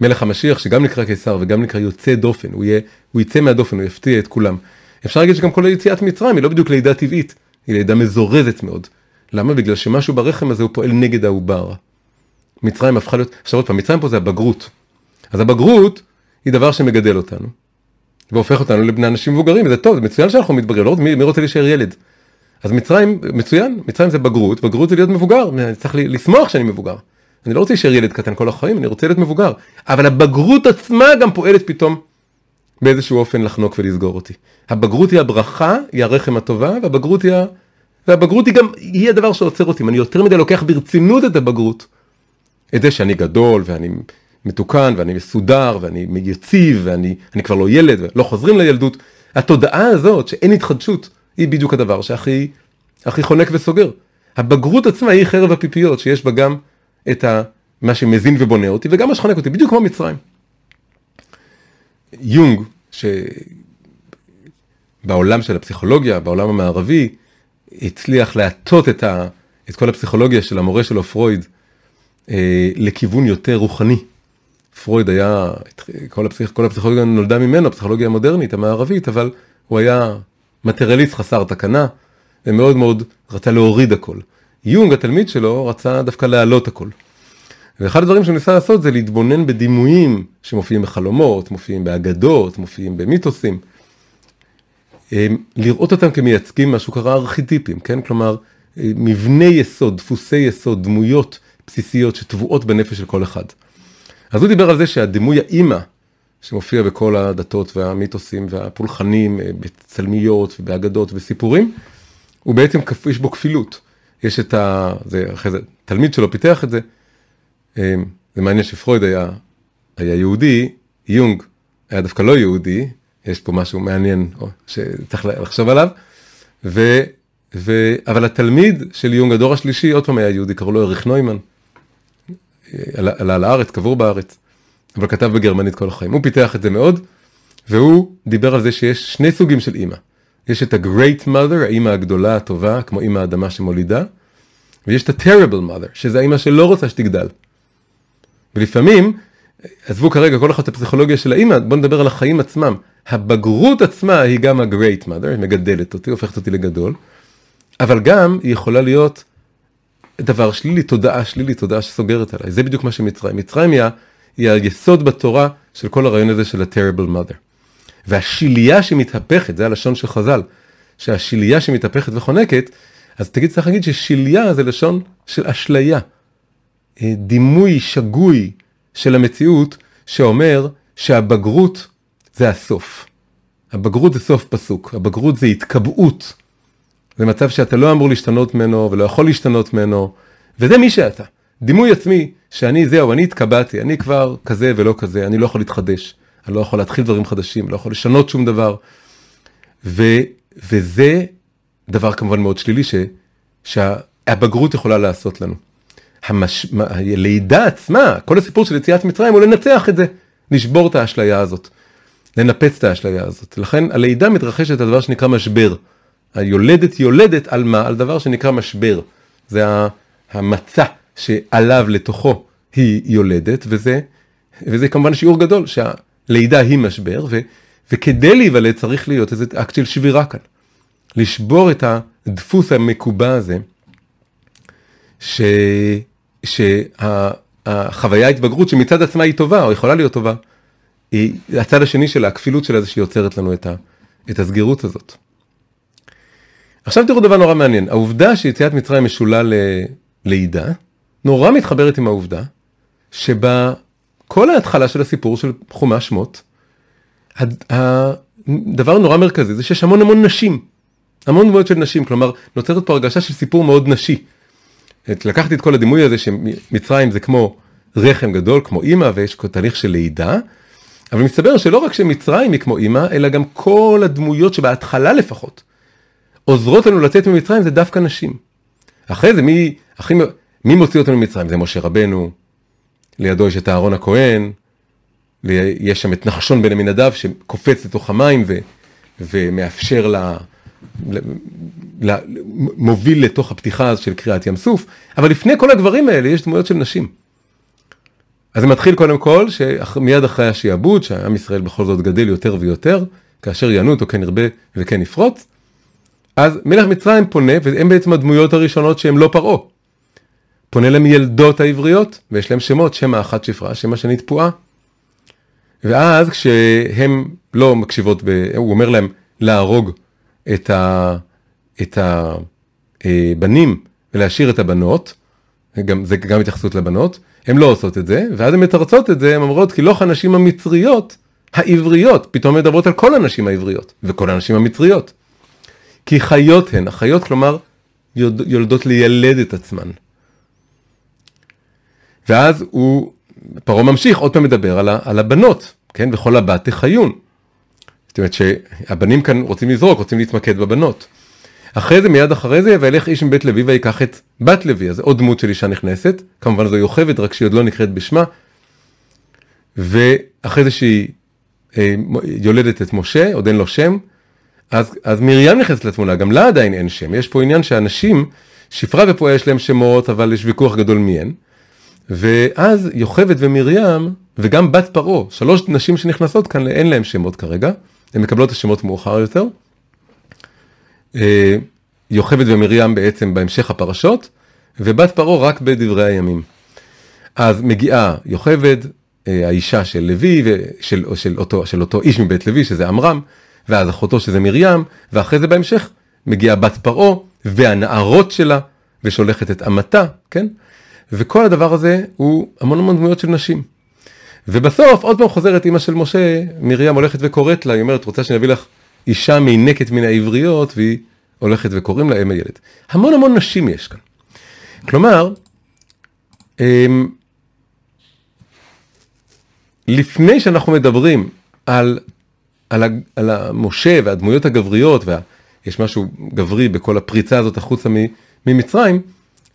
ומלך המשיח שגם נקרא קיסר וגם נקרא יוצא דופן, הוא, יהיה, הוא יצא מהדופן, הוא יפתיע את כולם. אפשר להגיד שגם כל היציאת מצרים היא לא בדיוק לידה טבעית, היא לידה מזורזת מאוד. למה? בגלל שמשהו ברחם הזה הוא פועל נגד העובר. מצרים הפכה להיות, עכשיו עוד פעם, מצרים פה זה הבגרות. אז הבגרות היא דבר שמגדל אותנו, והופך אותנו לבני אנשים מבוגרים, זה טוב, זה מצוין שאנחנו מתבגרים, לא מי, מי רוצה להישאר ילד? אז מצרים, מצוין, מצרים זה בגרות, בגרות זה להיות מבוגר, אני צריך לשמוח שאני מבוגר. אני לא רוצה להישאר ילד קטן כל החיים, אני רוצה להיות מבוגר. אבל הבגרות עצמה גם פועלת פתאום באיזשהו אופן לחנוק ולסגור אותי. הבגרות היא הברכה, היא הרחם הטובה, והבגרות היא ה... והבגרות היא גם, היא הדבר שעוצר אותי. אם אני יותר מדי לוקח ברצינות את הבגרות, את זה שאני גדול ואני מתוקן ואני מסודר ואני יציב ואני כבר לא ילד ולא חוזרים לילדות, התודעה הזאת שאין התחדשות היא בדיוק הדבר שהכי הכי חונק וסוגר. הבגרות עצמה היא חרב הפיפיות שיש בה גם את ה, מה שמזין ובונה אותי וגם מה שחונק אותי, בדיוק כמו מצרים. יונג, שבעולם של הפסיכולוגיה, בעולם המערבי, הצליח להטות את, ה, את כל הפסיכולוגיה של המורה שלו פרויד אה, לכיוון יותר רוחני. פרויד היה, כל, הפסיכ, כל הפסיכולוגיה נולדה ממנו, הפסיכולוגיה המודרנית, המערבית, אבל הוא היה מטריאליסט חסר תקנה, ומאוד מאוד רצה להוריד הכל. יונג, התלמיד שלו, רצה דווקא להעלות הכל. ואחד הדברים שהוא ניסה לעשות זה להתבונן בדימויים שמופיעים בחלומות, מופיעים באגדות, מופיעים במיתוסים. לראות אותם כמייצגים משהו קרה ארכיטיפים, כן? כלומר, מבני יסוד, דפוסי יסוד, דמויות בסיסיות שטבועות בנפש של כל אחד. אז הוא דיבר על זה שהדימוי האימא, שמופיע בכל הדתות והמיתוסים והפולחנים, אה, בצלמיות ובאגדות וסיפורים, הוא בעצם, יש בו כפילות. יש את ה... זה אחרי זה, תלמיד שלו פיתח את זה. אה, זה מעניין שפרויד היה, היה יהודי, יונג היה דווקא לא יהודי, יש פה משהו מעניין שצריך לחשוב עליו. ו, ו, אבל התלמיד של יונג, הדור השלישי, עוד פעם היה יהודי, קראו לו אריך נוימן. עלה, עלה לארץ, קבור בארץ, אבל כתב בגרמנית כל החיים. הוא פיתח את זה מאוד, והוא דיבר על זה שיש שני סוגים של אימא. יש את ה-Great Mother, האימא הגדולה, הטובה, כמו אימא האדמה שמולידה, ויש את ה-Terrible Mother, שזה האימא שלא רוצה שתגדל. ולפעמים, עזבו כרגע כל אחד את הפסיכולוגיה של האימא, בואו נדבר על החיים עצמם. הבגרות עצמה היא גם ה-Great Mother, היא מגדלת אותי, הופכת אותי לגדול, אבל גם היא יכולה להיות דבר שלילי, תודעה שלילית, תודעה שסוגרת עליי. זה בדיוק מה שמצרים. מצרים היא, היא היסוד בתורה של כל הרעיון הזה של ה-terrible mother. והשיליה שמתהפכת, זה הלשון של חז"ל, שהשיליה שמתהפכת וחונקת, אז תגיד, צריך להגיד ששיליה זה לשון של אשליה. אה, דימוי שגוי של המציאות שאומר שהבגרות זה הסוף. הבגרות זה סוף פסוק, הבגרות זה התקבעות. זה מצב שאתה לא אמור להשתנות ממנו ולא יכול להשתנות ממנו, וזה מי שאתה. דימוי עצמי שאני זהו, אני התקבעתי, אני כבר כזה ולא כזה, אני לא יכול להתחדש, אני לא יכול להתחיל דברים חדשים, לא יכול לשנות שום דבר. ו, וזה דבר כמובן מאוד שלילי ש, שהבגרות יכולה לעשות לנו. המש... הלידה עצמה, כל הסיפור של יציאת מצרים הוא לנצח את זה, לשבור את האשליה הזאת, לנפץ את האשליה הזאת. לכן הלידה מתרחשת על דבר שנקרא משבר. היולדת יולדת על מה? על דבר שנקרא משבר. זה המצע שעליו לתוכו היא יולדת, וזה, וזה כמובן שיעור גדול, שהלידה היא משבר, ו, וכדי להיוולד צריך להיות איזה אקט של שבירה כאן. לשבור את הדפוס המקובע הזה, ש... שהחוויה התבגרות שמצד עצמה היא טובה או יכולה להיות טובה, היא הצד השני שלה, הכפילות שלה זה שהיא יוצרת לנו את, ה, את הסגירות הזאת. עכשיו תראו דבר נורא מעניין, העובדה שיציאת מצרים משולה ללידה, נורא מתחברת עם העובדה שבה כל ההתחלה של הסיפור של חומש שמות, הדבר נורא מרכזי זה שיש המון המון נשים, המון דמויות של נשים, כלומר נוצרת פה הרגשה של סיפור מאוד נשי. לקחתי את כל הדימוי הזה שמצרים זה כמו רחם גדול, כמו אימא, ויש תהליך של לידה, אבל מסתבר שלא רק שמצרים היא כמו אימא, אלא גם כל הדמויות שבהתחלה לפחות, עוזרות לנו לצאת ממצרים זה דווקא נשים. אחרי זה מי, הכי, מי מוציא אותנו ממצרים? זה משה רבנו, לידו יש את אהרון הכהן, יש שם את נחשון בן עמינדב שקופץ לתוך המים ו, ומאפשר לה, מוביל לתוך הפתיחה של קריעת ים סוף, אבל לפני כל הדברים האלה יש דמויות של נשים. אז זה מתחיל קודם כל, שמיד אחרי השיעבוד, שעם ישראל בכל זאת גדל יותר ויותר, כאשר יענו אותו כן ירבה וכן יפרוץ, אז מלך מצרים פונה, והם בעצם הדמויות הראשונות שהם לא פרעה. פונה להם ילדות העבריות, ויש להם שמות, שם האחת שפרה, שם השני תפועה. ואז כשהם לא מקשיבות, ב... הוא אומר להם להרוג את, ה, את הבנים אה, ולהשאיר את הבנות, גם, זה גם התייחסות לבנות, הן לא עושות את זה, ואז הן מתרצות את זה, הן אומרות כי לא הנשים המצריות, העבריות, פתאום מדברות על כל הנשים העבריות, וכל הנשים המצריות. כי חיות הן, החיות כלומר יולדות לילד את עצמן. ואז הוא, פרעה ממשיך, עוד פעם מדבר על, ה, על הבנות, כן, וכל הבת תחיון. זאת אומרת שהבנים כאן רוצים לזרוק, רוצים להתמקד בבנות. אחרי זה, מיד אחרי זה, וילך איש מבית לוי ויקח את בת לוי, אז עוד דמות של אישה נכנסת, כמובן זו יוכבד, רק שהיא עוד לא נקראת בשמה. ואחרי זה שהיא אה, יולדת את משה, עוד אין לו שם, אז, אז מרים נכנסת לתמונה, גם לה עדיין אין שם. יש פה עניין שאנשים, שפרה ופועה יש להם שמות, אבל יש ויכוח גדול מיהן. ואז יוכבד ומרים, וגם בת פרעה, שלוש נשים שנכנסות כאן, אין להם שמות כרגע. הן מקבלות את השמות מאוחר יותר. אה, יוכבד ומרים בעצם בהמשך הפרשות, ובת פרעה רק בדברי הימים. אז מגיעה יוכבד, אה, האישה של לוי, ושל, של, אותו, של אותו איש מבית לוי, שזה עמרם, ואז אחותו שזה מרים, ואחרי זה בהמשך מגיעה בת פרעה, והנערות שלה, ושולחת את אמתה, כן? וכל הדבר הזה הוא המון המון דמויות של נשים. ובסוף עוד פעם חוזרת אימא של משה, מרים הולכת וקוראת לה, היא אומרת, רוצה שאני אביא לך אישה מינקת מן העבריות, והיא הולכת וקוראים לה אם הילד. המון המון נשים יש כאן. כלומר, אמ, לפני שאנחנו מדברים על, על, על המשה והדמויות הגבריות, ויש משהו גברי בכל הפריצה הזאת החוצה ממצרים,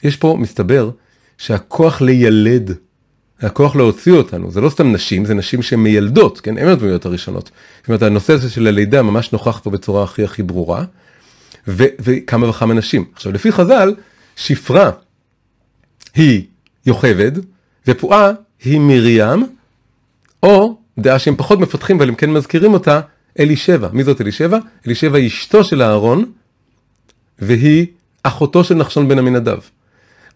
יש פה, מסתבר, שהכוח לילד הכוח להוציא אותנו, זה לא סתם נשים, זה נשים שמיילדות, כן, הן הדמויות הראשונות. זאת אומרת, הנושא הזה של הלידה ממש נוכח פה בצורה הכי הכי ברורה, ו- וכמה וכמה נשים. עכשיו, לפי חז"ל, שפרה היא יוכבד, ופועה היא מרים, או דעה שהם פחות מפתחים, אבל הם כן מזכירים אותה, אלישבע. מי זאת אלישבע? אלישבע היא אשתו של אהרון, והיא אחותו של נחשון בן עמינדב.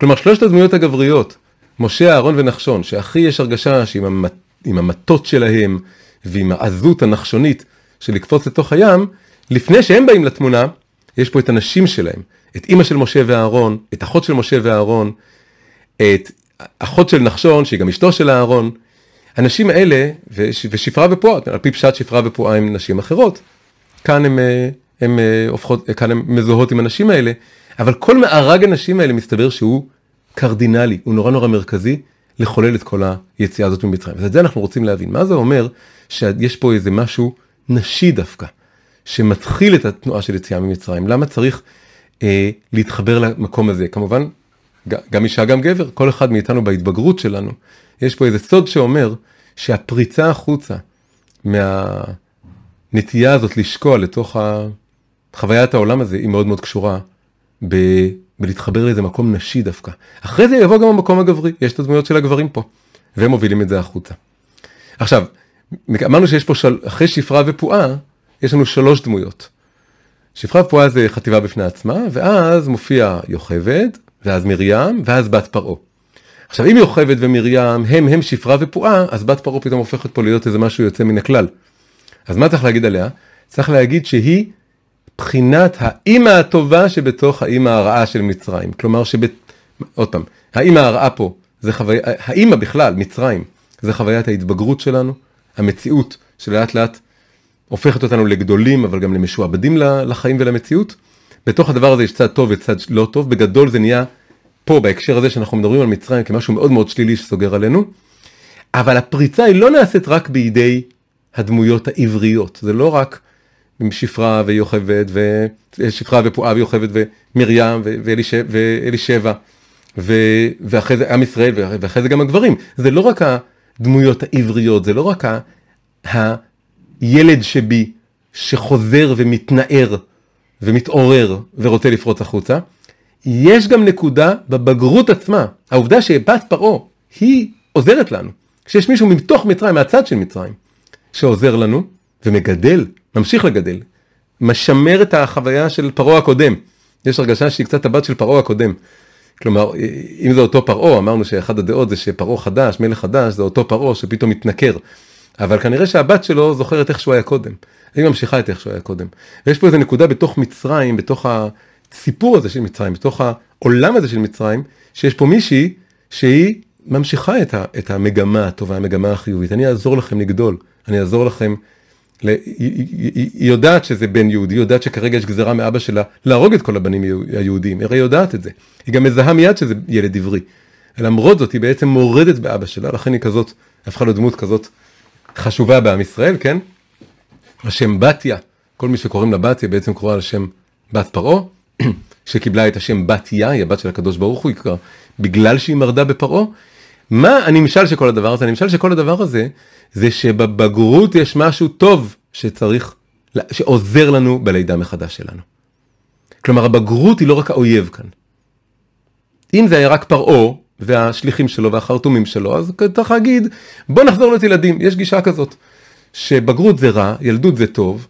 כלומר, שלושת הדמויות הגבריות, משה, אהרון ונחשון, שהכי יש הרגשה שעם המת, המטות שלהם ועם העזות הנחשונית של לקפוץ לתוך הים, לפני שהם באים לתמונה, יש פה את הנשים שלהם, את אימא של משה ואהרון, את אחות של משה ואהרון, את אחות של נחשון, שהיא גם אשתו של אהרון. הנשים האלה, ושפרה ופועה, על פי פשט שפרה ופועה הם נשים אחרות. כאן הם, הם הופכות, כאן הם מזוהות עם הנשים האלה, אבל כל מארג הנשים האלה מסתבר שהוא קרדינלי, הוא נורא נורא מרכזי לחולל את כל היציאה הזאת ממצרים. ואת זה אנחנו רוצים להבין. מה זה אומר שיש פה איזה משהו נשי דווקא, שמתחיל את התנועה של יציאה ממצרים? למה צריך אה, להתחבר למקום הזה? כמובן, גם אישה גם גבר, כל אחד מאיתנו בהתבגרות שלנו. יש פה איזה סוד שאומר שהפריצה החוצה מהנטייה הזאת לשקוע לתוך חוויית העולם הזה היא מאוד מאוד קשורה ב... בלהתחבר לאיזה מקום נשי דווקא. אחרי זה יבוא גם המקום הגברי, יש את הדמויות של הגברים פה, והם מובילים את זה החוצה. עכשיו, אמרנו שיש פה, של... אחרי שפרה ופועה, יש לנו שלוש דמויות. שפרה ופועה זה חטיבה בפני עצמה, ואז מופיע יוכבד, ואז מרים, ואז בת פרעה. עכשיו אם יוכבד ומרים הם הם שפרה ופועה, אז בת פרעה פתאום הופכת פה להיות איזה משהו יוצא מן הכלל. אז מה צריך להגיד עליה? צריך להגיד שהיא בחינת האימא הטובה שבתוך האימא הרעה של מצרים. כלומר שב... עוד פעם, האימא הרעה פה, זה חוויה, האימא בכלל, מצרים, זה חוויית ההתבגרות שלנו, המציאות שלאט לאט הופכת אותנו לגדולים, אבל גם למשועבדים לחיים ולמציאות. בתוך הדבר הזה יש צד טוב וצד לא טוב, בגדול זה נהיה פה בהקשר הזה שאנחנו מדברים על מצרים כמשהו מאוד מאוד שלילי שסוגר עלינו, אבל הפריצה היא לא נעשית רק בידי הדמויות העבריות, זה לא רק עם שפרה ויוכבד, ושפרה ופועה ויוכבד ומרים ואלישבע, ואחרי זה עם ישראל ואחרי זה גם הגברים, זה לא רק הדמויות העבריות, זה לא רק ה... הילד שבי שחוזר ומתנער ומתעורר ורוצה לפרוץ החוצה, יש גם נקודה בבגרות עצמה, העובדה שבת פרעה היא עוזרת לנו, כשיש מישהו מתוך מצרים, מהצד של מצרים, שעוזר לנו ומגדל, ממשיך לגדל, משמר את החוויה של פרעה הקודם. יש הרגשה שהיא קצת הבת של פרעה הקודם. כלומר, אם זה אותו פרעה, אמרנו שאחד הדעות זה שפרעה חדש, מלך חדש, זה אותו פרעה שפתאום מתנכר. אבל כנראה שהבת שלו זוכרת איך שהוא היה קודם. היא ממשיכה את איך שהוא היה קודם. ויש פה איזה נקודה בתוך מצרים, בתוך הסיפור הזה של מצרים, בתוך העולם הזה של מצרים, שיש פה מישהי שהיא ממשיכה את, את המגמה הטובה, המגמה החיובית. אני אעזור לכם לגדול, אני אעזור לכם. היא, היא, היא יודעת שזה בן יהודי, היא יודעת שכרגע יש גזרה מאבא שלה להרוג את כל הבנים היהודים, היא הרי יודעת את זה. היא גם מזהה מיד שזה ילד עברי. למרות זאת היא בעצם מורדת באבא שלה, לכן היא כזאת, הפכה לדמות כזאת חשובה בעם ישראל, כן? השם בתיה, כל מי שקוראים לה בתיה בעצם קורא על שם בת פרעה, שקיבלה את השם בתיה, היא הבת של הקדוש ברוך הוא, היא קרא, בגלל שהיא מרדה בפרעה. מה הנמשל של כל הדבר הזה? הנמשל של כל הדבר הזה, זה שבבגרות יש משהו טוב שצריך, שעוזר לנו בלידה מחדש שלנו. כלומר הבגרות היא לא רק האויב כאן. אם זה היה רק פרעה, והשליחים שלו והחרטומים שלו, אז צריך להגיד, בוא נחזור להיות ילדים, יש גישה כזאת, שבגרות זה רע, ילדות זה טוב,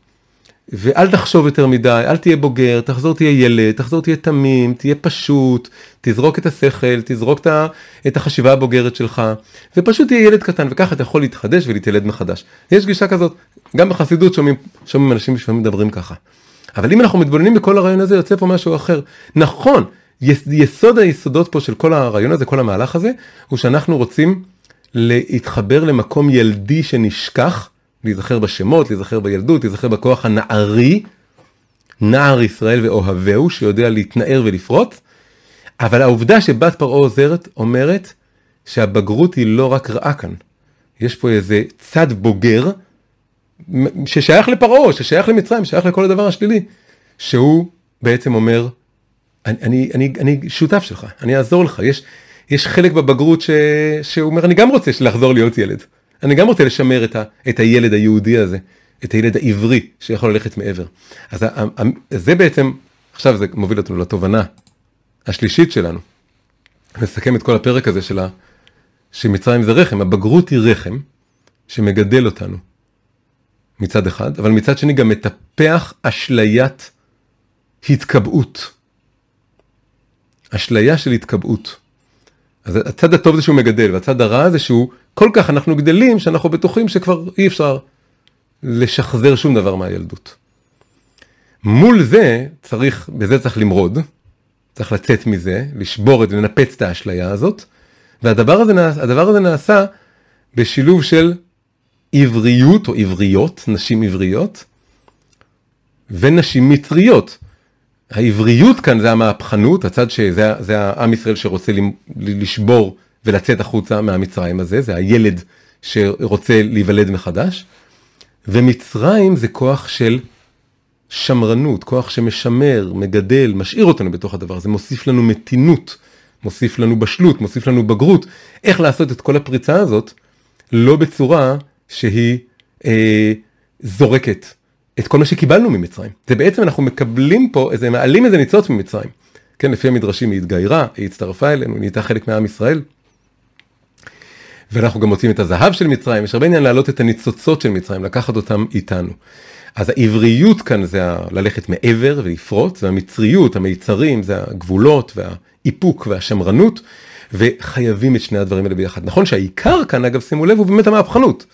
ואל תחשוב יותר מדי, אל תהיה בוגר, תחזור תהיה ילד, תחזור תהיה תמים, תהיה פשוט, תזרוק את השכל, תזרוק את החשיבה הבוגרת שלך, ופשוט תהיה ילד קטן, וככה אתה יכול להתחדש ולהתילד מחדש. יש גישה כזאת, גם בחסידות שומעים, שומעים אנשים לפעמים מדברים ככה. אבל אם אנחנו מתבוננים בכל הרעיון הזה, יוצא פה משהו אחר. נכון, יסוד היסודות פה של כל הרעיון הזה, כל המהלך הזה, הוא שאנחנו רוצים להתחבר למקום ילדי שנשכח, להיזכר בשמות, להיזכר בילדות, להיזכר בכוח הנערי, נער ישראל ואוהביהו, שיודע להתנער ולפרוץ, אבל העובדה שבת פרעה עוזרת, אומרת שהבגרות היא לא רק רעה כאן. יש פה איזה צד בוגר, ששייך לפרעה, ששייך למצרים, שייך לכל הדבר השלילי, שהוא בעצם אומר, אני, אני, אני, אני שותף שלך, אני אעזור לך, יש, יש חלק בבגרות ש, שהוא אומר, אני גם רוצה לחזור להיות ילד, אני גם רוצה לשמר את, ה, את הילד היהודי הזה, את הילד העברי שיכול ללכת מעבר. אז זה בעצם, עכשיו זה מוביל אותנו לתובנה השלישית שלנו. נסכם את כל הפרק הזה של ה, שמצרים זה רחם, הבגרות היא רחם שמגדל אותנו מצד אחד, אבל מצד שני גם מטפח אשליית התקבעות. אשליה של התקבעות. אז הצד הטוב זה שהוא מגדל, והצד הרע זה שהוא, כל כך אנחנו גדלים שאנחנו בטוחים שכבר אי אפשר לשחזר שום דבר מהילדות. מול זה צריך, בזה צריך למרוד, צריך לצאת מזה, לשבור את לנפץ את האשליה הזאת, והדבר הזה, הדבר הזה נעשה בשילוב של עבריות או עבריות, נשים עבריות, ונשים מצריות. העבריות כאן זה המהפכנות, הצד שזה זה העם ישראל שרוצה לשבור ולצאת החוצה מהמצרים הזה, זה הילד שרוצה להיוולד מחדש, ומצרים זה כוח של שמרנות, כוח שמשמר, מגדל, משאיר אותנו בתוך הדבר הזה, מוסיף לנו מתינות, מוסיף לנו בשלות, מוסיף לנו בגרות, איך לעשות את כל הפריצה הזאת, לא בצורה שהיא אה, זורקת את כל מה שקיבלנו ממצרים. זה בעצם אנחנו מקבלים פה איזה, מעלים איזה ניצוץ ממצרים. כן, לפי המדרשים היא התגיירה, היא הצטרפה אלינו, היא נהייתה חלק מעם ישראל. ואנחנו גם מוצאים את הזהב של מצרים, יש הרבה עניין להעלות את הניצוצות של מצרים, לקחת אותם איתנו. אז העבריות כאן זה ללכת מעבר ולפרוץ, והמצריות, המיצרים, זה הגבולות והאיפוק והשמרנות, וחייבים את שני הדברים האלה ביחד. נכון שהעיקר כאן, אגב, שימו לב, הוא באמת המהפכנות.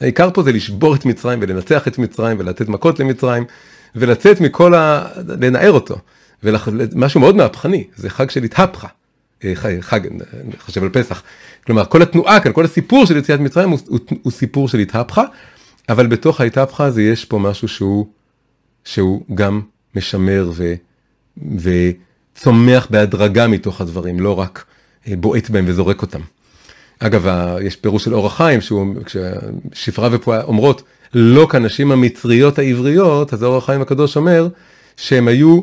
העיקר פה זה לשבור את מצרים ולנצח את מצרים ולתת מכות למצרים, ולצאת מכל ה... לנער אותו. ומשהו מאוד מהפכני, זה חג של התהפכה. אה, חג, אני חושב על פסח. כלומר, כל התנועה כאן, כל הסיפור של יציאת מצרים הוא, הוא, הוא סיפור של התהפכה, אבל בתוך ההתהפכה הזה יש פה משהו שהוא, שהוא גם משמר ו, וצומח בהדרגה מתוך הדברים, לא רק אה, בועט בהם וזורק אותם. אגב, יש פירוש של אור החיים, כששפרה ופועה אומרות, לא כנשים המצריות העבריות, אז אור החיים הקדוש אומר שהם היו,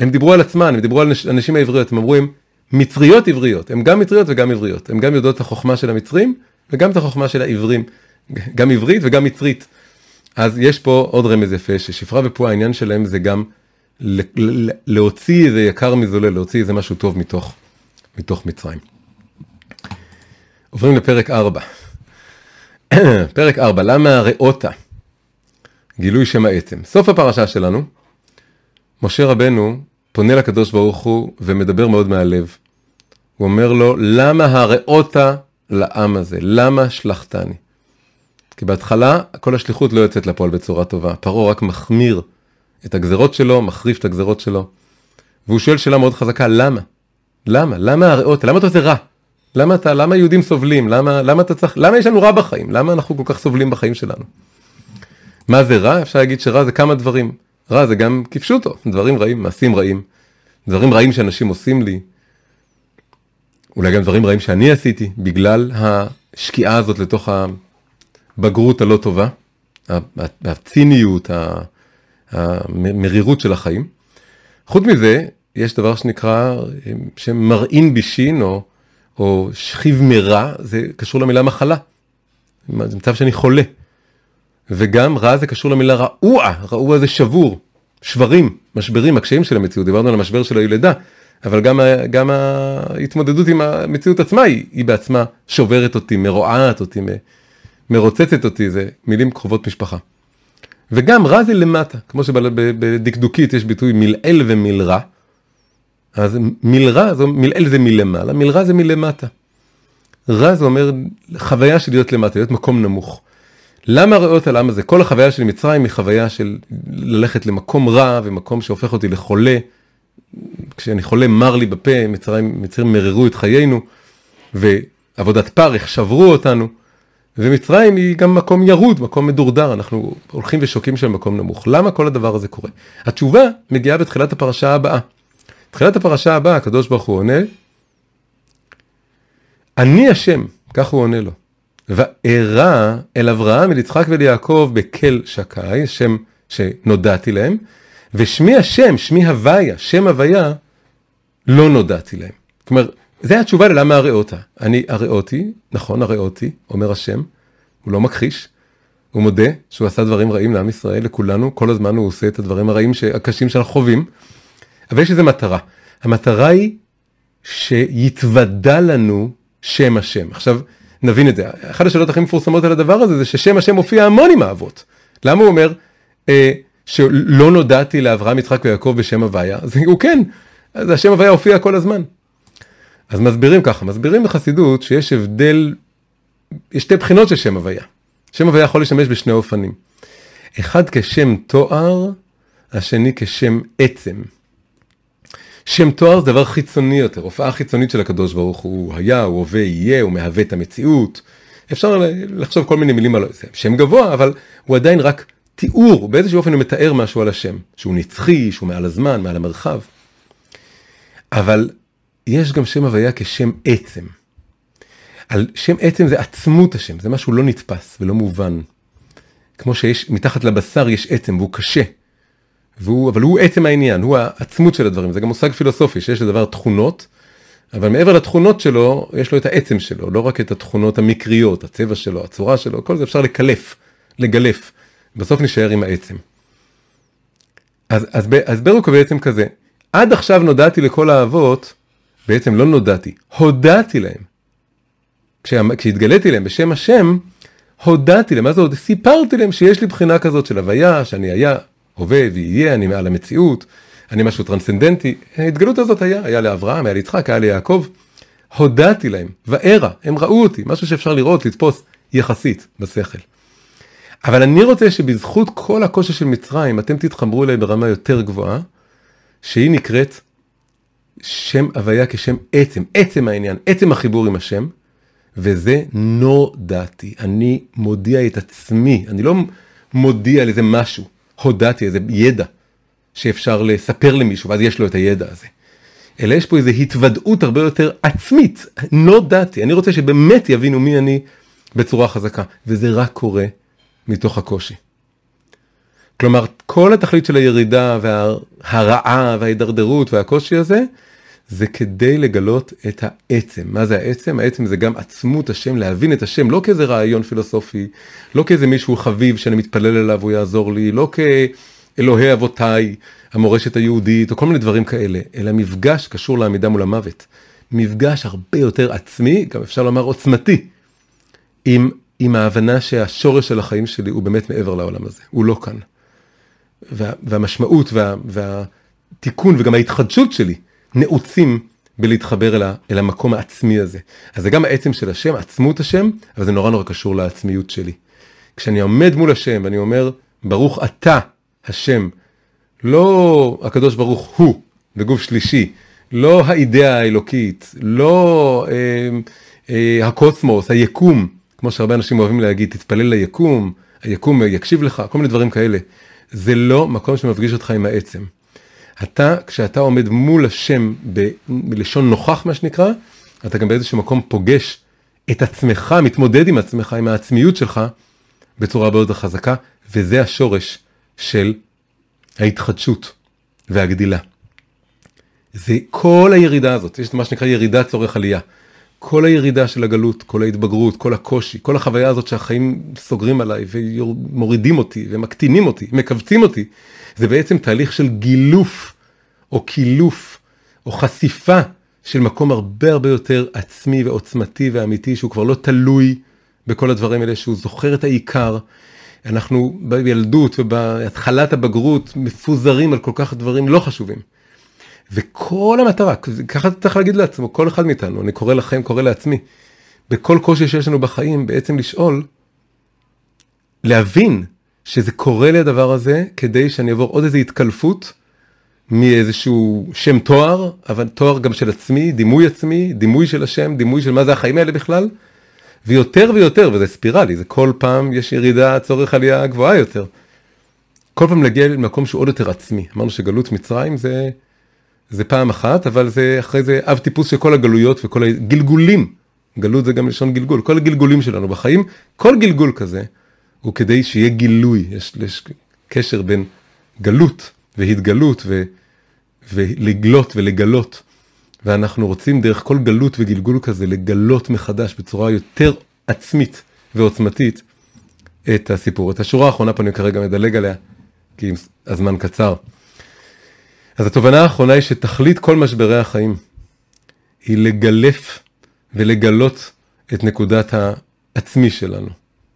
הם דיברו על עצמן, הם דיברו על הנשים העבריות, הם אמרו הם מצריות עבריות, הם גם מצריות וגם עבריות, הם גם יודעות את החוכמה של המצרים וגם את החוכמה של העברים. גם עברית וגם מצרית. אז יש פה עוד רמז יפה, ששפרה ופועה העניין שלהם זה גם להוציא איזה יקר מזולל, להוציא איזה משהו טוב מתוך, מתוך מצרים. עוברים לפרק 4. פרק 4, למה הריאותה? גילוי שם העצם. סוף הפרשה שלנו, משה רבנו פונה לקדוש ברוך הוא ומדבר מאוד מהלב. הוא אומר לו, למה הריאותה לעם הזה? למה שלחתני? כי בהתחלה כל השליחות לא יוצאת לפועל בצורה טובה. פרעה רק מחמיר את הגזרות שלו, מחריף את הגזרות שלו. והוא שואל שאלה מאוד חזקה, למה? למה? למה הריאות? למה אתה עושה רע? למה אתה, למה יהודים סובלים? למה, למה אתה צריך, למה יש לנו רע בחיים? למה אנחנו כל כך סובלים בחיים שלנו? מה זה רע? אפשר להגיד שרע זה כמה דברים. רע זה גם כפשוטו, דברים רעים, מעשים רעים, דברים רעים שאנשים עושים לי. אולי גם דברים רעים שאני עשיתי, בגלל השקיעה הזאת לתוך הבגרות הלא טובה, הציניות, המרירות של החיים. חוץ מזה, יש דבר שנקרא, שמרעין בישין או, או שכיב מרע, זה קשור למילה מחלה. זה מצב שאני חולה. וגם רע זה קשור למילה רעוע, רעוע זה שבור, שברים, משברים, הקשיים של המציאות, דיברנו על המשבר של הילדה, אבל גם, גם ההתמודדות עם המציאות עצמה היא, היא בעצמה שוברת אותי, מרועעת אותי, מרוצצת אותי, זה מילים קרובות משפחה. וגם רע זה למטה, כמו שבדקדוקית יש ביטוי מלעיל ומלרע, אז מלרע, זו, מלעיל זה מלמעלה, מלרע זה מלמטה. רע זה אומר חוויה של להיות למטה, להיות מקום נמוך. למה רואות על העם הזה? כל החוויה של מצרים היא חוויה של ללכת למקום רע ומקום שהופך אותי לחולה. כשאני חולה מר לי בפה, מצרים, מצרים מררו את חיינו, ועבודת פרך שברו אותנו. ומצרים היא גם מקום ירוד, מקום מדורדר, אנחנו הולכים ושוקעים של מקום נמוך. למה כל הדבר הזה קורה? התשובה מגיעה בתחילת הפרשה הבאה. תחילת הפרשה הבאה, הקדוש ברוך הוא עונה, אני השם, כך הוא עונה לו, וארא אל אברהם, אל יצחק ואל יעקב בקל שקי, שם שנודעתי להם, ושמי השם, שמי הוויה, שם הוויה, לא נודעתי להם. כלומר, זה התשובה ללמה הריאותה. אני הריאותי, נכון הריאותי, אומר השם, הוא לא מכחיש, הוא מודה שהוא עשה דברים רעים לעם ישראל, לכולנו, כל הזמן הוא עושה את הדברים הרעים, הקשים שאנחנו חווים, אבל יש איזה מטרה. המטרה היא שיתוודע לנו שם השם. עכשיו, נבין את זה. אחת השאלות הכי מפורסמות על הדבר הזה, זה ששם השם מופיע המון עם האבות. למה הוא אומר אה, שלא נודעתי לאברהם, יצחק ויעקב בשם הוויה? אז הוא כן, אז השם הוויה הופיע כל הזמן. אז מסבירים ככה, מסבירים בחסידות שיש הבדל, יש שתי בחינות של שם הוויה. שם הוויה יכול לשמש בשני אופנים. אחד כשם תואר, השני כשם עצם. שם תואר זה דבר חיצוני יותר, הופעה חיצונית של הקדוש ברוך הוא היה, הוא הווה, יהיה, הוא מהווה את המציאות. אפשר לחשוב כל מיני מילים על זה. שם גבוה, אבל הוא עדיין רק תיאור, באיזשהו אופן הוא מתאר משהו על השם, שהוא נצחי, שהוא מעל הזמן, מעל המרחב. אבל יש גם שם הוויה כשם עצם. על שם עצם זה עצמות השם, זה משהו לא נתפס ולא מובן. כמו שיש, מתחת לבשר יש עצם והוא קשה. והוא, אבל הוא עצם העניין, הוא העצמות של הדברים, זה גם מושג פילוסופי שיש לדבר תכונות, אבל מעבר לתכונות שלו, יש לו את העצם שלו, לא רק את התכונות המקריות, הצבע שלו, הצורה שלו, כל זה אפשר לקלף, לגלף, בסוף נשאר עם העצם. אז, אז, ברוק הוא בעצם כזה, עד עכשיו נודעתי לכל האבות, בעצם לא נודעתי, הודעתי להם. כשהתגליתי להם בשם השם, הודעתי להם, מה זה עוד? סיפרתי להם שיש לי בחינה כזאת של הוויה, שאני היה, הווה ויהיה, אני מעל המציאות, אני משהו טרנסצנדנטי. ההתגלות הזאת היה, היה לאברהם, היה ליצחק, היה ליעקב. הודעתי להם, וארא, הם ראו אותי, משהו שאפשר לראות, לתפוס יחסית בשכל. אבל אני רוצה שבזכות כל הקושי של מצרים, אתם תתחברו אליי ברמה יותר גבוהה, שהיא נקראת שם הוויה כשם עצם, עצם העניין, עצם החיבור עם השם, וזה נודעתי. אני מודיע את עצמי, אני לא מודיע על איזה משהו, הודעתי, איזה ידע שאפשר לספר למישהו, ואז יש לו את הידע הזה. אלא יש פה איזו התוודעות הרבה יותר עצמית, נודעתי. אני רוצה שבאמת יבינו מי אני בצורה חזקה, וזה רק קורה מתוך הקושי. כלומר, כל התכלית של הירידה והרעה וההידרדרות והקושי הזה, זה כדי לגלות את העצם. מה זה העצם? העצם זה גם עצמות השם, להבין את השם, לא כאיזה רעיון פילוסופי, לא כאיזה מישהו חביב שאני מתפלל אליו, הוא יעזור לי, לא כאלוהי אבותיי, המורשת היהודית, או כל מיני דברים כאלה, אלא מפגש קשור לעמידה מול המוות. מפגש הרבה יותר עצמי, גם אפשר לומר עוצמתי, עם, עם ההבנה שהשורש של החיים שלי הוא באמת מעבר לעולם הזה, הוא לא כאן. וה, והמשמעות וה, והתיקון וגם ההתחדשות שלי, נעוצים בלהתחבר אל, אל המקום העצמי הזה. אז זה גם העצם של השם, עצמות השם, אבל זה נורא נורא קשור לעצמיות שלי. כשאני עומד מול השם ואני אומר, ברוך אתה השם, לא הקדוש ברוך הוא בגוף שלישי, לא האידאה האלוקית, לא אה, אה, הקוסמוס, היקום, כמו שהרבה אנשים אוהבים להגיד, תתפלל ליקום, היקום יקשיב לך, כל מיני דברים כאלה. זה לא מקום שמפגיש אותך עם העצם. אתה, כשאתה עומד מול השם בלשון נוכח מה שנקרא, אתה גם באיזשהו מקום פוגש את עצמך, מתמודד עם עצמך, עם העצמיות שלך, בצורה הרבה יותר חזקה, וזה השורש של ההתחדשות והגדילה. זה כל הירידה הזאת, יש מה שנקרא ירידת צורך עלייה. כל הירידה של הגלות, כל ההתבגרות, כל הקושי, כל החוויה הזאת שהחיים סוגרים עליי ומורידים אותי ומקטינים אותי, מכווצים אותי, זה בעצם תהליך של גילוף או קילוף או חשיפה של מקום הרבה הרבה יותר עצמי ועוצמתי ואמיתי שהוא כבר לא תלוי בכל הדברים האלה שהוא זוכר את העיקר. אנחנו בילדות ובהתחלת הבגרות מפוזרים על כל כך דברים לא חשובים. וכל המטרה, ככה צריך להגיד לעצמו, כל אחד מאיתנו, אני קורא לכם, קורא לעצמי, בכל קושי שיש לנו בחיים, בעצם לשאול, להבין שזה קורה לי הדבר הזה כדי שאני אעבור עוד איזו התקלפות מאיזשהו שם תואר, אבל תואר גם של עצמי, דימוי עצמי, דימוי של השם, דימוי של מה זה החיים האלה בכלל, ויותר ויותר, וזה ספירלי, זה כל פעם יש ירידה, צורך עלייה גבוהה יותר. כל פעם להגיע למקום שהוא עוד יותר עצמי. אמרנו שגלות מצרים זה, זה פעם אחת, אבל זה אחרי זה אב טיפוס של כל הגלויות וכל הגלגולים. גלות זה גם לשון גלגול, כל הגלגולים שלנו בחיים, כל גלגול כזה הוא כדי שיהיה גילוי, יש, יש קשר בין גלות והתגלות ו, ולגלות ולגלות. ואנחנו רוצים דרך כל גלות וגלגול כזה לגלות מחדש בצורה יותר עצמית ועוצמתית את הסיפור. את השורה האחרונה פה אני כרגע מדלג עליה, כי הזמן קצר. אז התובנה האחרונה היא שתכלית כל משברי החיים היא לגלף ולגלות את נקודת העצמי שלנו.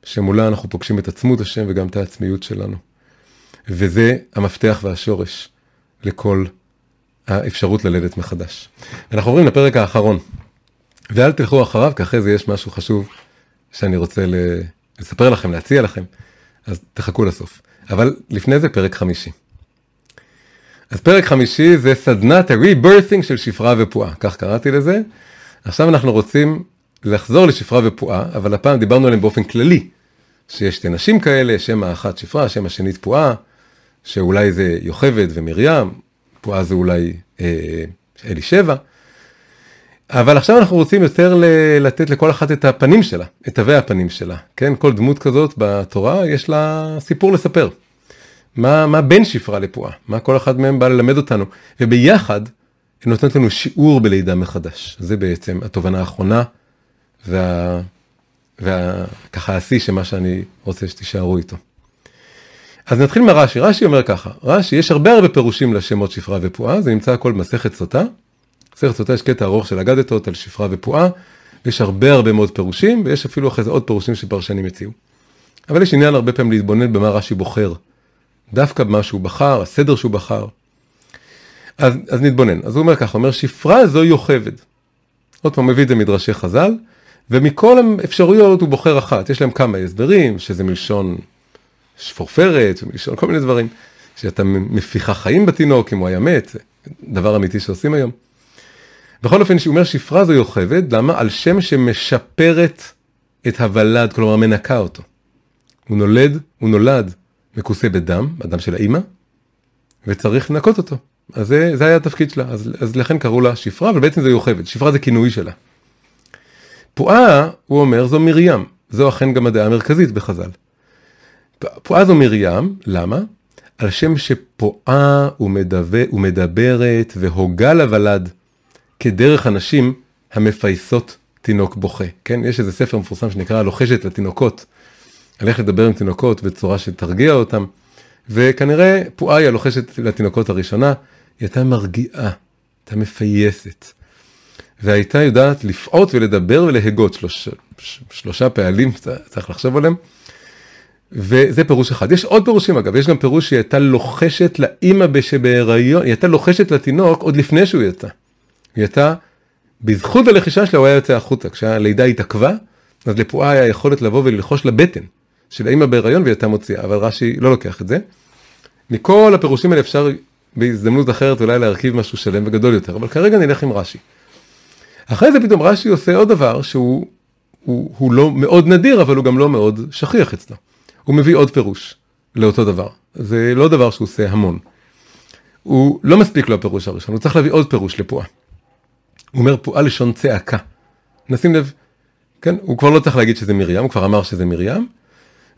שמולה אנחנו פוגשים את עצמות השם וגם את העצמיות שלנו. וזה המפתח והשורש לכל האפשרות ללדת מחדש. אנחנו עוברים לפרק האחרון, ואל תלכו אחריו, כי אחרי זה יש משהו חשוב שאני רוצה לספר לכם, להציע לכם, אז תחכו לסוף. אבל לפני זה פרק חמישי. אז פרק חמישי זה סדנת ה-rebirthing של שפרה ופועה, כך קראתי לזה. עכשיו אנחנו רוצים לחזור לשפרה ופועה, אבל הפעם דיברנו עליהם באופן כללי, שיש שתי נשים כאלה, שם האחת שפרה, שם השנית פועה, שאולי זה יוכבד ומרים, פועה זה אולי אה, אלישבע. אבל עכשיו אנחנו רוצים יותר לתת לכל אחת את הפנים שלה, את תווי הפנים שלה, כן? כל דמות כזאת בתורה יש לה סיפור לספר. מה, מה בין שפרה לפועה, מה כל אחד מהם בא ללמד אותנו, וביחד היא נותנת לנו שיעור בלידה מחדש. זה בעצם התובנה האחרונה, וה... וככה השיא שמה שאני רוצה שתישארו איתו. אז נתחיל מרש"י, רש"י אומר ככה, רש"י יש הרבה הרבה פירושים לשמות שפרה ופועה, זה נמצא הכל במסכת סוטה. במסכת סוטה יש קטע ארוך של אגדתות על שפרה ופועה, יש הרבה הרבה מאוד פירושים, ויש אפילו אחרי זה עוד פירושים שפרשנים הציעו. אבל יש עניין הרבה פעמים להתבונן במה רש"י בוחר. דווקא במה שהוא בחר, הסדר שהוא בחר. אז, אז נתבונן, אז הוא אומר ככה, הוא אומר שפרה זו יוכבד. עוד פעם מביא את זה מדרשי חז"ל, ומכל האפשרויות הוא בוחר אחת, יש להם כמה הסברים, שזה מלשון שפורפרת, ומלשון כל מיני דברים, שאתה מפיחה חיים בתינוק אם הוא היה מת, דבר אמיתי שעושים היום. בכל אופן, שהוא אומר שפרה זו יוכבד, למה? על שם שמשפרת את הוולד, כלומר מנקה אותו. הוא נולד, הוא נולד מכוסה בדם, בדם של האימא, וצריך לנקות אותו. אז זה, זה היה התפקיד שלה, אז, אז לכן קראו לה שפרה, אבל בעצם זה יוכבד, שפרה זה כינוי שלה. פועה, הוא אומר, זו מרים, זו אכן גם הדעה המרכזית בחז"ל. פועה זו מרים, למה? על שם שפועה ומדבר, ומדברת והוגה לוולד כדרך הנשים המפייסות תינוק בוכה, כן? יש איזה ספר מפורסם שנקרא לוחשת לתינוקות, על איך לדבר עם תינוקות בצורה שתרגיע אותם, וכנראה פועה היא הלוחשת לתינוקות הראשונה, היא הייתה מרגיעה, הייתה מפייסת, והייתה יודעת לפעוט ולדבר ולהגות, שלוש, שלושה פעלים, צריך לחשוב עליהם. וזה פירוש אחד. יש עוד פירושים אגב, יש גם פירוש שהיא הייתה לוחשת לאימא שבהיריון, היא הייתה לוחשת לתינוק עוד לפני שהוא יצא. היא הייתה, בזכות הלחישה שלה הוא היה יוצא החוצה, כשהלידה התעכבה, אז לפועה היה יכולת לבוא וללחוש לבטן של האימא בהיריון והיא הייתה מוציאה, אבל רש"י לא לוקח את זה. מכל הפירושים האלה אפשר בהזדמנות אחרת אולי להרכיב משהו שלם וגדול יותר, אבל כרגע נלך עם רש"י. אחרי זה פתאום רש"י עושה עוד דבר שהוא הוא, הוא לא מאוד נדיר, אבל הוא גם לא מאוד שכיח אצלו. הוא מביא עוד פירוש לאותו דבר. זה לא דבר שהוא עושה המון. הוא לא מספיק לו הפירוש הראשון, הוא צריך להביא עוד פירוש לפועה. הוא אומר פועה לשון צעקה. נשים לב, כן, הוא כבר לא צריך להגיד שזה מרים, הוא כבר אמר שזה מרים.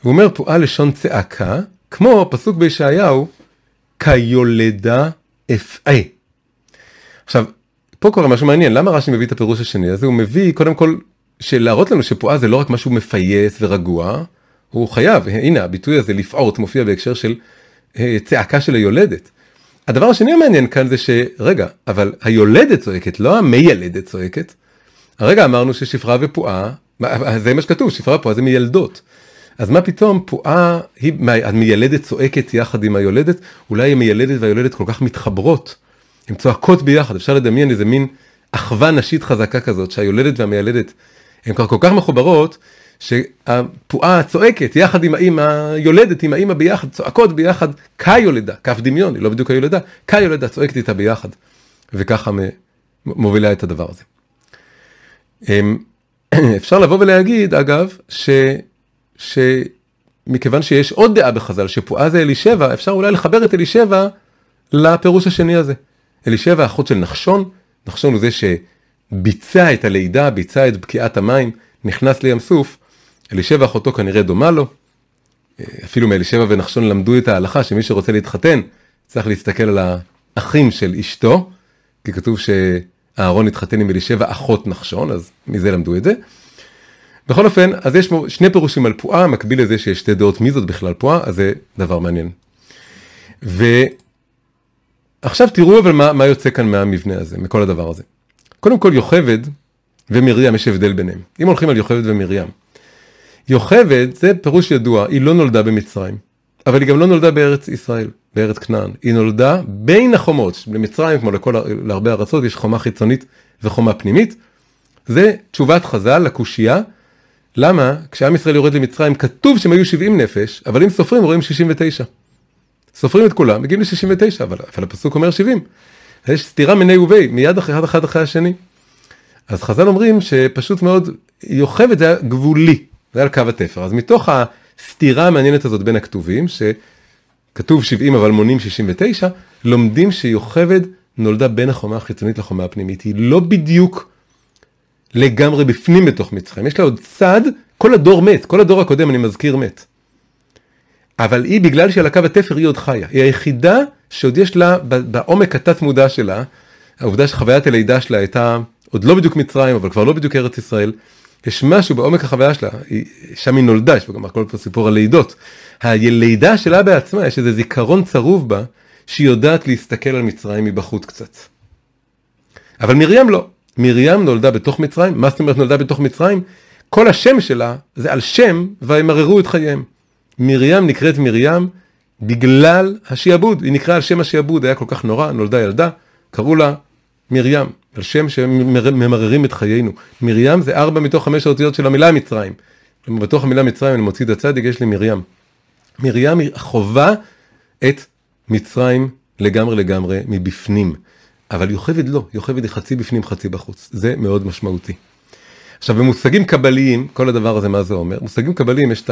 הוא אומר פועה לשון צעקה, כמו פסוק בישעיהו, כיולדה אפעה. עכשיו, פה קורה משהו מעניין, למה רש"י מביא את הפירוש השני הזה? הוא מביא קודם כל, שלהראות לנו שפועה זה לא רק משהו מפייס ורגוע, הוא חייב, הנה הביטוי הזה לפעוט מופיע בהקשר של אה, צעקה של היולדת. הדבר השני המעניין כאן זה שרגע, אבל היולדת צועקת, לא המיילדת צועקת. הרגע אמרנו ששפרה ופועה, זה מה שכתוב, שפרה ופועה זה מיילדות. אז מה פתאום פועה, היא, המיילדת צועקת יחד עם היולדת, אולי המיילדת והיולדת כל כך מתחברות, הן צועקות ביחד, אפשר לדמיין איזה מין אחווה נשית חזקה כזאת, שהיולדת והמיילדת הן כבר כל כך מחוברות, שהפועה צועקת יחד עם האמא, יולדת עם האמא ביחד, צועקות ביחד, כיולדה, כף דמיון, היא לא בדיוק היולדה, כיולדה צועקת איתה ביחד, וככה מובילה את הדבר הזה. אמ, אפשר לבוא ולהגיד, אגב, ש... שמכיוון שיש עוד דעה בחז"ל, שפועה זה אלישבע, אפשר אולי לחבר את אלישבע לפירוש השני הזה. אלישבע אחות של נחשון, נחשון הוא זה שביצע את הלידה, ביצע את בקיעת המים, נכנס לים סוף, אלישבע אחותו כנראה דומה לו, אפילו מאלישבע ונחשון למדו את ההלכה שמי שרוצה להתחתן צריך להסתכל על האחים של אשתו, כי כתוב שאהרון התחתן עם אלישבע אחות נחשון, אז מזה למדו את זה. בכל אופן, אז יש שני פירושים על פועה, מקביל לזה שיש שתי דעות מי זאת בכלל פועה, אז זה דבר מעניין. ועכשיו תראו אבל מה, מה יוצא כאן מהמבנה הזה, מכל הדבר הזה. קודם כל יוכבד ומרים יש הבדל ביניהם. אם הולכים על יוכבד ומרים. יוכבד זה פירוש ידוע, היא לא נולדה במצרים, אבל היא גם לא נולדה בארץ ישראל, בארץ כנען. היא נולדה בין החומות, במצרים כמו לכל, להרבה ארצות יש חומה חיצונית וחומה פנימית. זה תשובת חז"ל לקושייה למה כשעם ישראל יורד למצרים כתוב שהם היו 70 נפש, אבל אם סופרים רואים 69. סופרים את כולם, מגיעים ל-69, אבל, אבל הפסוק אומר 70. יש סתירה מיני ובי, מיד אחרי אחד אחד אחרי השני. אז חז"ל אומרים שפשוט מאוד, יוכבד זה היה גבולי, זה היה על קו התפר. אז מתוך הסתירה המעניינת הזאת בין הכתובים, שכתוב 70 אבל מונים 69, לומדים שיוכבד נולדה בין החומה החיצונית לחומה הפנימית. היא לא בדיוק לגמרי בפנים בתוך מצרים, יש לה עוד צד, כל הדור מת, כל הדור הקודם אני מזכיר מת. אבל היא בגלל שהיא על הקו התפר היא עוד חיה, היא היחידה שעוד יש לה בעומק התת מודע שלה, העובדה שחוויית הלידה שלה הייתה עוד לא בדיוק מצרים אבל כבר לא בדיוק ארץ ישראל, יש משהו בעומק החוויה שלה, שם היא נולדה, יש פה גם הכל פה סיפור הלידות. הלידה שלה בעצמה, יש איזה זיכרון צרוב בה, שהיא יודעת להסתכל על מצרים מבחוץ קצת. אבל מרים לא, מרים נולדה בתוך מצרים, מה זאת אומרת נולדה בתוך מצרים? כל השם שלה זה על שם וימררו את חייהם. מרים נקראת מרים בגלל השיעבוד, היא נקראה על שם השיעבוד, היה כל כך נורא, נולדה ילדה, קראו לה מרים, על שם שממררים את חיינו. מרים זה ארבע מתוך חמש האותיות של המילה מצרים. בתוך המילה מצרים אני מוציא את הצדיק, יש לי מרים. מרים חובה את מצרים לגמרי לגמרי מבפנים. אבל יוכבד לא, יוכבד היא חצי בפנים חצי בחוץ, זה מאוד משמעותי. עכשיו במושגים קבליים, כל הדבר הזה מה זה אומר? מושגים קבליים יש את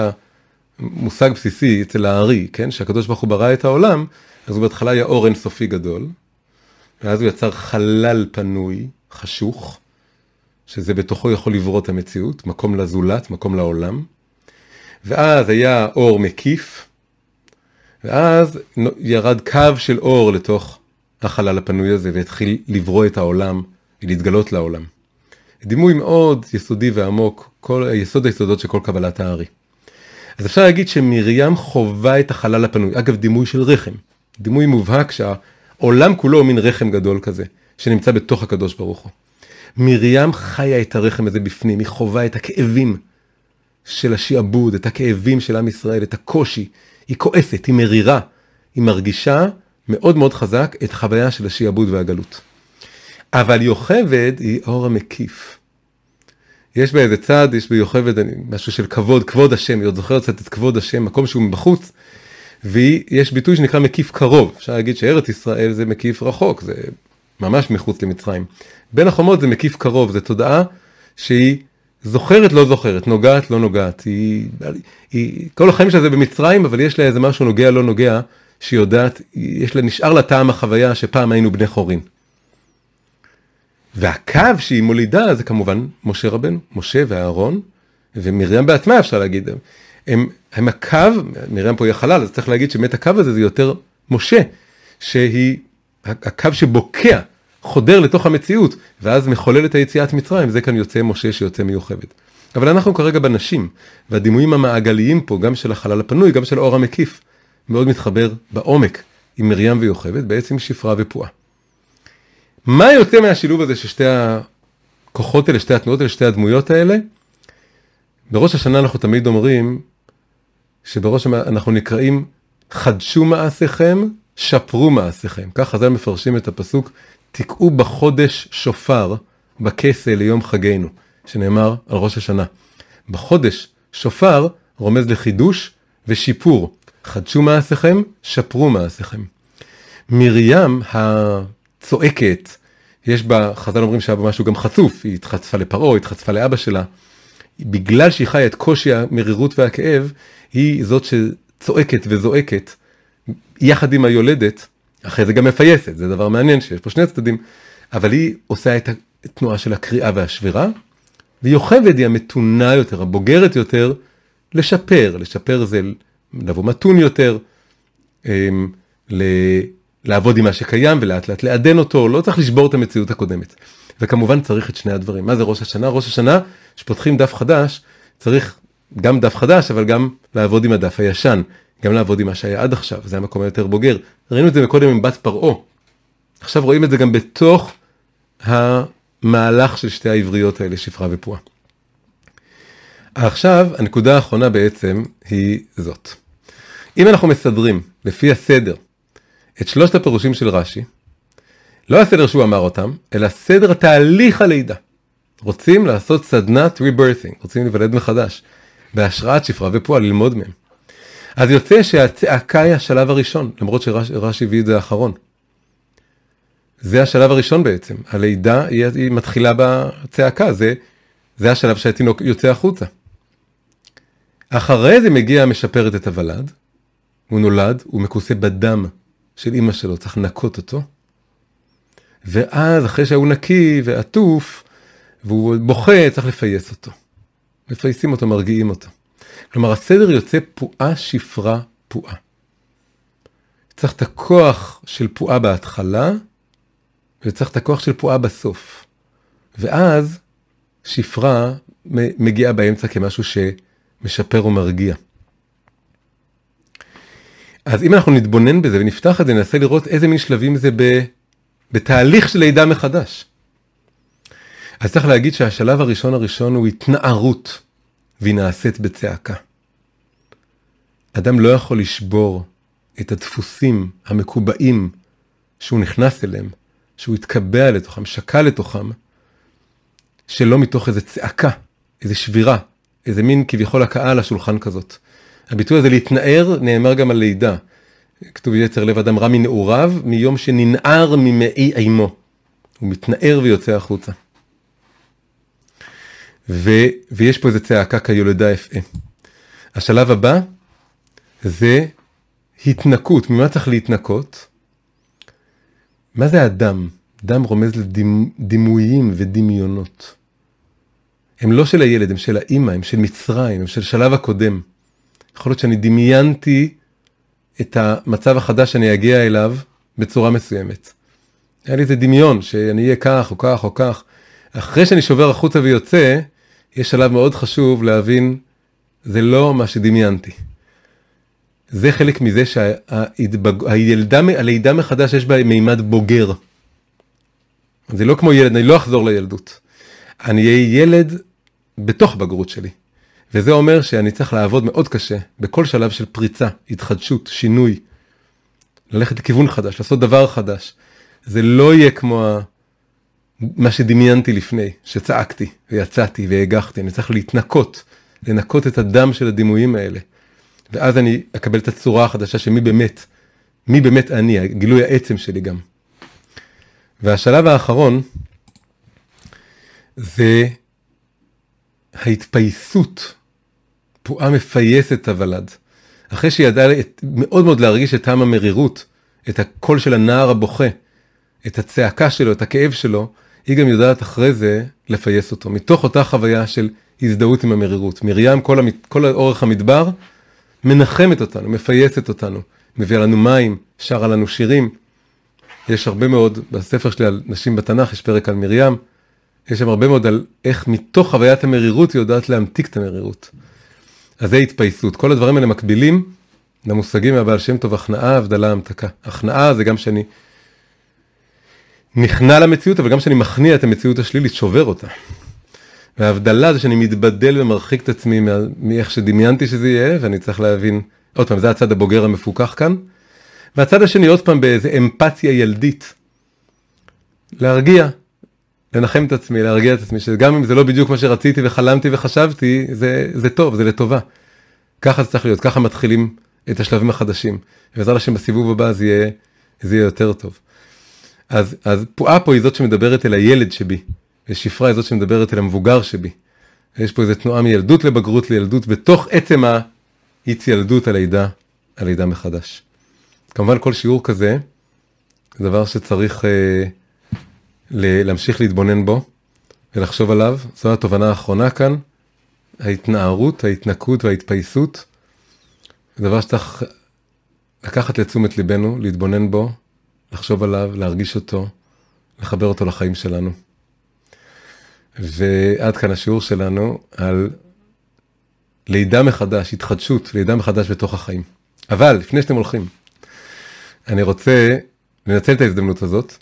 המושג בסיסי אצל הארי, כן? שהקדוש ברוך הוא ברא את העולם, אז הוא בהתחלה היה אור אינסופי גדול, ואז הוא יצר חלל פנוי, חשוך, שזה בתוכו יכול לברוא את המציאות, מקום לזולת, מקום לעולם. ואז היה אור מקיף, ואז ירד קו של אור לתוך החלל הפנוי הזה והתחיל לברוא את העולם ולהתגלות לעולם. דימוי מאוד יסודי ועמוק, כל יסוד היסודות של כל קבלת הארי. אז אפשר להגיד שמרים חווה את החלל הפנוי, אגב דימוי של רחם, דימוי מובהק שהעולם כולו מין רחם גדול כזה, שנמצא בתוך הקדוש ברוך הוא. מרים חיה את הרחם הזה בפנים, היא חווה את הכאבים של השעבוד, את הכאבים של עם ישראל, את הקושי, היא כועסת, היא מרירה, היא מרגישה מאוד מאוד חזק את החוויה של השעבוד והגלות. אבל יוכבד היא אור המקיף. יש בה איזה צד, יש ביוכבד משהו של כבוד, כבוד השם, היא עוד זוכרת קצת את כבוד השם, מקום שהוא מבחוץ, ויש ביטוי שנקרא מקיף קרוב, אפשר להגיד שארץ ישראל זה מקיף רחוק, זה ממש מחוץ למצרים. בין החומות זה מקיף קרוב, זה תודעה שהיא זוכרת לא זוכרת, נוגעת לא נוגעת, היא, היא כל החיים שלה זה במצרים, אבל יש לה איזה משהו נוגע לא נוגע, שהיא יודעת, יש לה, נשאר לה טעם החוויה שפעם היינו בני חורין. והקו שהיא מולידה זה כמובן משה רבנו, משה ואהרון, ומרים בעצמה אפשר להגיד, הם, הם הקו, מרים פה היא החלל, אז צריך להגיד שבאמת הקו הזה זה יותר משה, שהיא הקו שבוקע, חודר לתוך המציאות, ואז מחולל את היציאת מצרים, זה כאן יוצא משה שיוצא מיוחדת. אבל אנחנו כרגע בנשים, והדימויים המעגליים פה, גם של החלל הפנוי, גם של האור המקיף, מאוד מתחבר בעומק עם מרים ויוכבד, בעצם שפרה ופועה. מה יוצא מהשילוב הזה של שתי הכוחות האלה, שתי התנועות האלה, שתי הדמויות האלה? בראש השנה אנחנו תמיד אומרים שבראש אנחנו נקראים חדשו מעשיכם, שפרו מעשיכם. כך חז"ל מפרשים את הפסוק, תקעו בחודש שופר בכסה ליום חגנו, שנאמר על ראש השנה. בחודש שופר רומז לחידוש ושיפור. חדשו מעשיכם, שפרו מעשיכם. מרים הצועקת, יש בה, חז"ל אומרים שהיה בה משהו גם חצוף, היא התחצפה לפרעה, התחצפה לאבא שלה. בגלל שהיא חיה את קושי המרירות והכאב, היא זאת שצועקת וזועקת, יחד עם היולדת, אחרי זה גם מפייסת, זה דבר מעניין שיש פה שני צדדים, אבל היא עושה את התנועה של הקריאה והשבירה, ויוכבד היא המתונה יותר, הבוגרת יותר, לשפר, לשפר זה לבוא מתון יותר, אמ, לעבוד עם מה שקיים ולאט לאט לעדן אותו, לא צריך לשבור את המציאות הקודמת. וכמובן צריך את שני הדברים. מה זה ראש השנה? ראש השנה, כשפותחים דף חדש, צריך גם דף חדש, אבל גם לעבוד עם הדף הישן, גם לעבוד עם מה שהיה עד עכשיו, זה המקום היותר בוגר. ראינו את זה מקודם עם בת פרעה. עכשיו רואים את זה גם בתוך המהלך של שתי העבריות האלה, שפרה ופועה. עכשיו, הנקודה האחרונה בעצם היא זאת. אם אנחנו מסדרים לפי הסדר את שלושת הפירושים של רש"י, לא הסדר שהוא אמר אותם, אלא סדר תהליך הלידה. רוצים לעשות סדנת rebirthing, רוצים להיוולד מחדש, בהשראת שפרה ופועל ללמוד מהם. אז יוצא שהצעקה היא השלב הראשון, למרות שרש"י הביא את זה האחרון. זה השלב הראשון בעצם, הלידה היא, היא מתחילה בצעקה, זה, זה השלב שהתינוק יוצא החוצה. אחרי זה מגיע משפרת את הוולד, הוא נולד, הוא מכוסה בדם של אימא שלו, צריך לנקות אותו. ואז אחרי שהוא נקי ועטוף, והוא בוכה, צריך לפייס אותו. מפייסים אותו, מרגיעים אותו. כלומר, הסדר יוצא פועה, שפרה, פועה. צריך את הכוח של פועה בהתחלה, וצריך את הכוח של פועה בסוף. ואז שפרה מגיעה באמצע כמשהו שמשפר ומרגיע. אז אם אנחנו נתבונן בזה ונפתח את זה, ננסה לראות איזה מין שלבים זה ב, בתהליך של לידה מחדש. אז צריך להגיד שהשלב הראשון הראשון הוא התנערות, והיא נעשית בצעקה. אדם לא יכול לשבור את הדפוסים המקובעים שהוא נכנס אליהם, שהוא התקבע לתוכם, שקע לתוכם, שלא מתוך איזה צעקה, איזה שבירה, איזה מין כביכול הקאה על השולחן כזאת. הביטוי הזה להתנער נאמר גם על לידה. כתוב יצר לב אדם רע מנעוריו מיום שננער ממעי אימו. הוא מתנער ויוצא החוצה. ו, ויש פה איזה צעקה כיולדה אפעה. השלב הבא זה התנקות. ממה צריך להתנקות? מה זה הדם? דם רומז לדימויים ודמיונות. הם לא של הילד, הם של האימא, הם של מצרים, הם של שלב הקודם. יכול להיות שאני דמיינתי את המצב החדש שאני אגיע אליו בצורה מסוימת. היה לי איזה דמיון שאני אהיה כך או כך או כך. אחרי שאני שובר החוצה ויוצא, יש שלב מאוד חשוב להבין, זה לא מה שדמיינתי. זה חלק מזה שהלידה מחדש יש בה מימד בוגר. זה לא כמו ילד, אני לא אחזור לילדות. אני אהיה ילד בתוך בגרות שלי. וזה אומר שאני צריך לעבוד מאוד קשה בכל שלב של פריצה, התחדשות, שינוי. ללכת לכיוון חדש, לעשות דבר חדש. זה לא יהיה כמו מה שדמיינתי לפני, שצעקתי ויצאתי והגחתי, אני צריך להתנקות, לנקות את הדם של הדימויים האלה. ואז אני אקבל את הצורה החדשה של מי באמת, מי באמת אני, גילוי העצם שלי גם. והשלב האחרון זה ההתפייסות, פועה מפייסת את הוולד. אחרי שהיא ידעה מאוד מאוד להרגיש את טעם המרירות, את הקול של הנער הבוכה, את הצעקה שלו, את הכאב שלו, היא גם יודעת אחרי זה לפייס אותו, מתוך אותה חוויה של הזדהות עם המרירות. מרים, כל, המת... כל אורך המדבר, מנחמת אותנו, מפייסת אותנו, מביאה לנו מים, שרה לנו שירים. יש הרבה מאוד, בספר שלי על נשים בתנ"ך, יש פרק על מרים, יש שם הרבה מאוד על איך מתוך חוויית המרירות היא יודעת להמתיק את המרירות. אז זה התפייסות. כל הדברים האלה מקבילים למושגים מהבעל שם טוב, הכנעה, הבדלה, המתקה. הכנעה זה גם שאני נכנע למציאות, אבל גם שאני מכניע את המציאות השלילית, שובר אותה. וההבדלה זה שאני מתבדל ומרחיק את עצמי מאיך שדמיינתי שזה יהיה, ואני צריך להבין, עוד פעם, זה הצד הבוגר המפוקח כאן. והצד השני, עוד פעם, באיזה אמפתיה ילדית. להרגיע, לנחם את עצמי, להרגיע את עצמי, שגם אם זה לא בדיוק מה שרציתי וחלמתי וחשבתי, זה, זה טוב, זה לטובה. ככה זה צריך להיות, ככה מתחילים את השלבים החדשים. ובעזרת השם בסיבוב הבא זה יהיה, זה יהיה יותר טוב. אז, אז פועה פה היא זאת שמדברת אל הילד שבי, ושפרה היא זאת שמדברת אל המבוגר שבי. יש פה איזו תנועה מילדות לבגרות לילדות בתוך עצם ההתיילדות הלידה, הלידה מחדש. כמובן כל שיעור כזה, זה דבר שצריך אה, להמשיך להתבונן בו ולחשוב עליו. זו התובנה האחרונה כאן, ההתנערות, ההתנקות וההתפייסות. דבר שצריך לקחת לתשומת ליבנו, להתבונן בו, לחשוב עליו, להרגיש אותו, לחבר אותו לחיים שלנו. ועד כאן השיעור שלנו על לידה מחדש, התחדשות, לידה מחדש בתוך החיים. אבל לפני שאתם הולכים, אני רוצה לנצל את ההזדמנות הזאת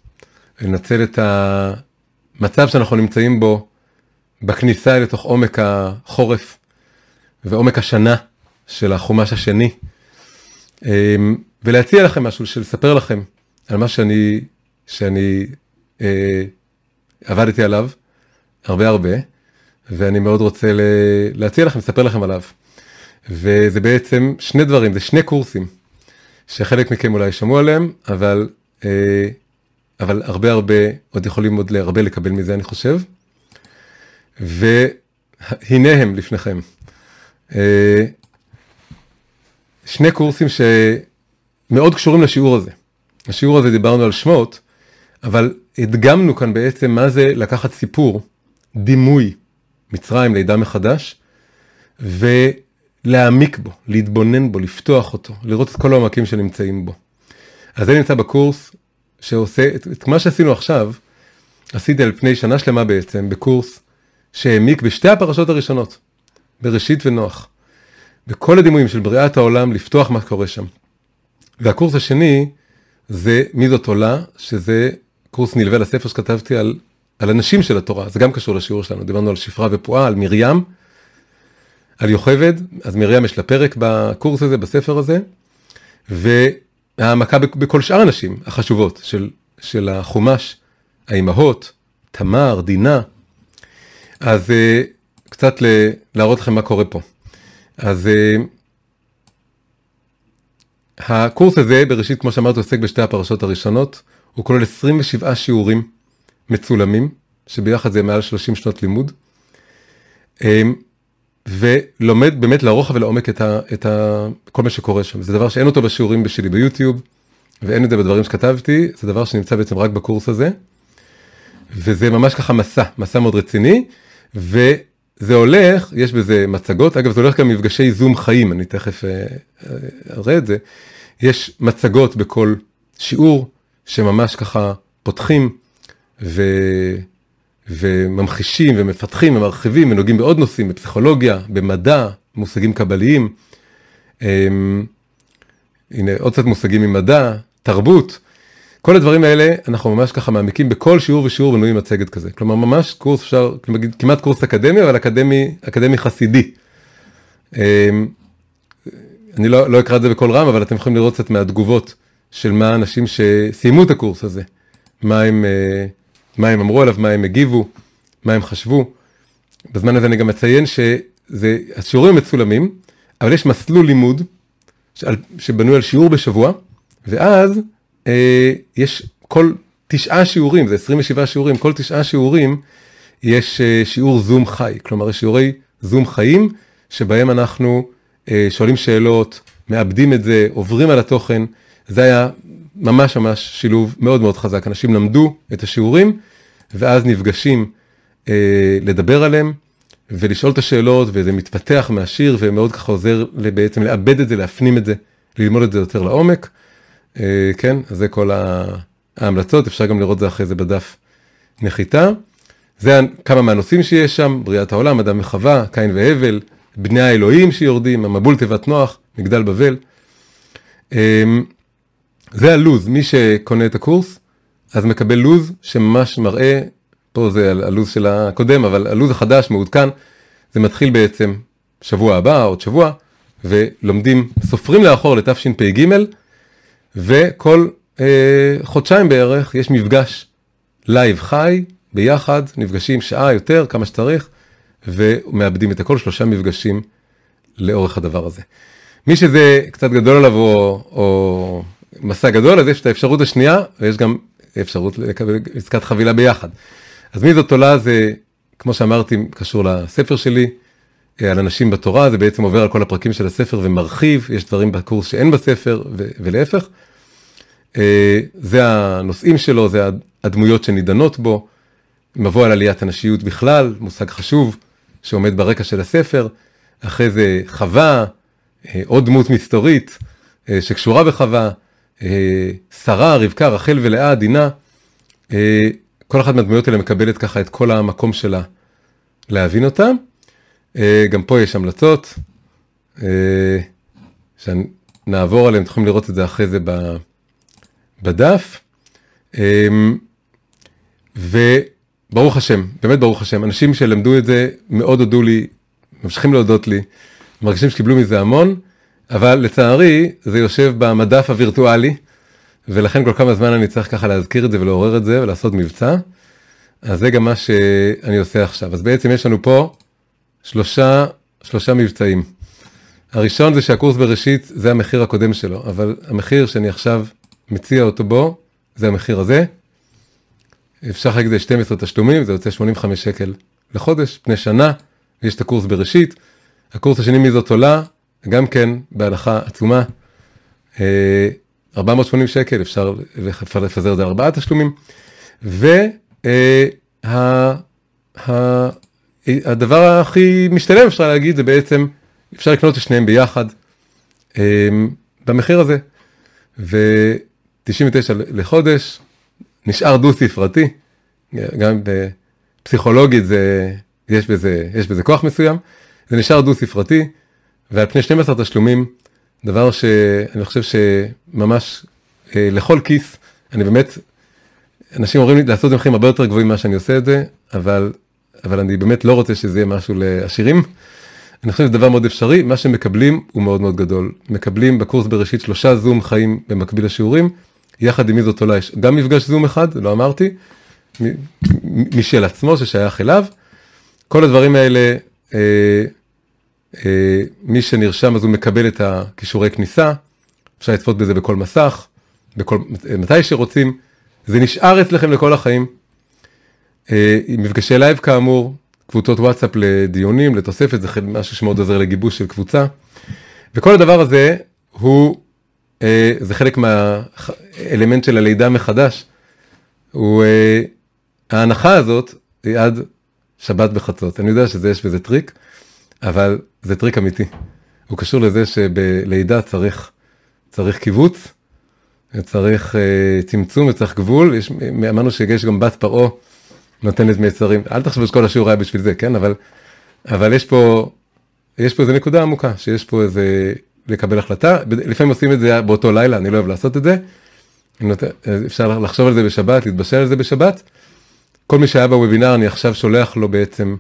לנצל את המצב שאנחנו נמצאים בו בכניסה לתוך עומק החורף ועומק השנה של החומש השני, אמ, ולהציע לכם משהו, לספר לכם על מה שאני, שאני אה, עבדתי עליו, הרבה הרבה, ואני מאוד רוצה להציע לכם, לספר לכם עליו. וזה בעצם שני דברים, זה שני קורסים, שחלק מכם אולי שמעו עליהם, אבל, אה, אבל הרבה הרבה, עוד יכולים עוד הרבה לקבל מזה אני חושב. והנה הם לפניכם. אה, שני קורסים שמאוד קשורים לשיעור הזה. השיעור הזה דיברנו על שמות, אבל הדגמנו כאן בעצם מה זה לקחת סיפור, דימוי, מצרים, לידה מחדש, ולהעמיק בו, להתבונן בו, לפתוח אותו, לראות את כל העומקים שנמצאים בו. אז זה נמצא בקורס שעושה את, את מה שעשינו עכשיו, עשיתי על פני שנה שלמה בעצם, בקורס שהעמיק בשתי הפרשות הראשונות, בראשית ונוח. בכל הדימויים של בריאת העולם, לפתוח מה קורה שם. והקורס השני זה מי זאת עולה, שזה קורס נלווה לספר שכתבתי על, על הנשים של התורה, זה גם קשור לשיעור שלנו, דיברנו על שפרה ופועה, על מרים, על יוכבד, אז מרים יש לה פרק בקורס הזה, בספר הזה, והעמקה בכל שאר הנשים החשובות של, של החומש, האימהות, תמר, דינה, אז אה, קצת להראות לכם מה קורה פה. אז אה, הקורס הזה, בראשית, כמו שאמרתי, עוסק בשתי הפרשות הראשונות. הוא כולל 27 שיעורים מצולמים, שביחד זה מעל 30 שנות לימוד. ולומד באמת לרוחב ולעומק את, ה, את ה, כל מה שקורה שם. זה דבר שאין אותו בשיעורים שלי ביוטיוב, ואין את זה בדברים שכתבתי, זה דבר שנמצא בעצם רק בקורס הזה. וזה ממש ככה מסע, מסע מאוד רציני, וזה הולך, יש בזה מצגות, אגב זה הולך גם מפגשי זום חיים, אני תכף אה, אה, אראה את זה, יש מצגות בכל שיעור שממש ככה פותחים ו... וממחישים ומפתחים ומרחיבים ונוגעים בעוד נושאים, בפסיכולוגיה, במדע, מושגים קבליים. אמ, הנה עוד קצת מושגים ממדע, תרבות. כל הדברים האלה אנחנו ממש ככה מעמיקים בכל שיעור ושיעור בנויים מצגת כזה. כלומר ממש קורס אפשר, כמעט קורס אקדמי אבל אקדמי, אקדמי חסידי. אמ, אני לא, לא אקרא את זה בקול רם אבל אתם יכולים לראות קצת מהתגובות של מה האנשים שסיימו את הקורס הזה, מה הם, אה, מה הם אמרו עליו, מה הם הגיבו, מה הם חשבו. בזמן הזה אני גם מציין שזה, השיעורים מצולמים, אבל יש מסלול לימוד שבנוי על שיעור בשבוע, ואז אה, יש כל תשעה שיעורים, זה 27 שיעורים, כל תשעה שיעורים יש אה, שיעור זום חי, כלומר יש שיעורי זום חיים, שבהם אנחנו אה, שואלים שאלות, מאבדים את זה, עוברים על התוכן, זה היה ממש ממש שילוב מאוד מאוד חזק, אנשים למדו את השיעורים, ואז נפגשים אה, לדבר עליהם, ולשאול את השאלות, וזה מתפתח מהשיר, ומאוד ככה עוזר בעצם לאבד את זה, להפנים את זה, ללמוד את זה יותר לעומק. אה, כן, אז זה כל ההמלצות, אפשר גם לראות זה אחרי זה בדף נחיתה. זה כמה מהנושאים שיש שם, בריאת העולם, אדם וחווה, קין והבל, בני האלוהים שיורדים, המבול תיבת נוח, מגדל בבל. זה הלוז, מי שקונה את הקורס, אז מקבל לוז שממש מראה, פה זה הלוז של הקודם, אבל הלוז החדש מעודכן, זה מתחיל בעצם שבוע הבא, עוד שבוע, ולומדים, סופרים לאחור לתשפ"ג, וכל אה, חודשיים בערך יש מפגש live חי, ביחד, נפגשים שעה יותר, כמה שצריך, ומעבדים את הכל, שלושה מפגשים לאורך הדבר הזה. מי שזה קצת גדול עליו או, או מסע גדול, אז יש את האפשרות השנייה, ויש גם אפשרות לקבל עסקת חבילה ביחד. אז מי זאת עולה? זה, כמו שאמרתי, קשור לספר שלי, אה, על אנשים בתורה, זה בעצם עובר על כל הפרקים של הספר ומרחיב, יש דברים בקורס שאין בספר ולהפך. אה, זה הנושאים שלו, זה הדמויות שנידנות בו, מבוא על עליית הנשיות בכלל, מושג חשוב שעומד ברקע של הספר, אחרי זה חווה, אה, עוד דמות מסתורית שקשורה בחווה, שרה, רבקה, רחל ולאה, דינה, כל אחת מהדמויות האלה מקבלת ככה את כל המקום שלה להבין אותה. גם פה יש המלצות, שנעבור עליהן, יכולים לראות את זה אחרי זה בדף. וברוך השם, באמת ברוך השם, אנשים שלמדו את זה מאוד הודו לי, ממשיכים להודות לי, מרגישים שקיבלו מזה המון. אבל לצערי זה יושב במדף הווירטואלי, ולכן כל כמה זמן אני צריך ככה להזכיר את זה ולעורר את זה ולעשות מבצע. אז זה גם מה שאני עושה עכשיו. אז בעצם יש לנו פה שלושה, שלושה מבצעים. הראשון זה שהקורס בראשית זה המחיר הקודם שלו, אבל המחיר שאני עכשיו מציע אותו בו, זה המחיר הזה. אפשר לחלק את זה 12 תשלומים, זה יוצא 85 שקל לחודש, פני שנה, יש את הקורס בראשית. הקורס השני מי זאת עולה, גם כן בהנחה עצומה, 480 שקל, אפשר לפזר את זה על ארבעה תשלומים. והדבר הכי משתלם אפשר להגיד זה בעצם, אפשר לקנות את שניהם ביחד במחיר הזה. ו-99 לחודש, נשאר דו ספרתי, גם פסיכולוגית זה, יש בזה, יש בזה כוח מסוים, זה נשאר דו ספרתי, ועל פני 12 תשלומים, דבר שאני חושב שממש אה, לכל כיס, אני באמת, אנשים אומרים לי לעשות מחירים הרבה יותר גבוהים ממה שאני עושה את זה, אבל, אבל אני באמת לא רוצה שזה יהיה משהו לעשירים. אני חושב שזה דבר מאוד אפשרי, מה שמקבלים הוא מאוד מאוד גדול. מקבלים בקורס בראשית שלושה זום חיים במקביל לשיעורים, יחד עם מי זאת עולה, גם מפגש זום אחד, לא אמרתי, משל עצמו ששייך אליו. כל הדברים האלה, אה, מי שנרשם אז הוא מקבל את הכישורי כניסה, אפשר לצפות בזה בכל מסך, בכל, מתי שרוצים, זה נשאר אצלכם לכל החיים. אה, מפגשי live כאמור, קבוצות וואטסאפ לדיונים, לתוספת, זה משהו שמאוד עוזר לגיבוש של קבוצה. וכל הדבר הזה הוא, אה, זה חלק מהאלמנט של הלידה מחדש, הוא, אה, ההנחה הזאת היא עד שבת בחצות. אני יודע שזה יש בזה טריק, אבל זה טריק אמיתי. הוא קשור לזה שבלידה צריך, צריך כיווץ, צריך uh, צמצום וצריך גבול, יש, אמרנו שיש גם בת פרעה נותנת מיצרים, אל תחשבו שכל השיעור היה בשביל זה, כן? אבל, אבל יש פה, יש פה איזה נקודה עמוקה, שיש פה איזה, לקבל החלטה, לפעמים עושים את זה באותו לילה, אני לא אוהב לעשות את זה. אפשר לחשוב על זה בשבת, להתבשל על זה בשבת. כל מי שהיה בוובינר, אני עכשיו שולח לו בעצם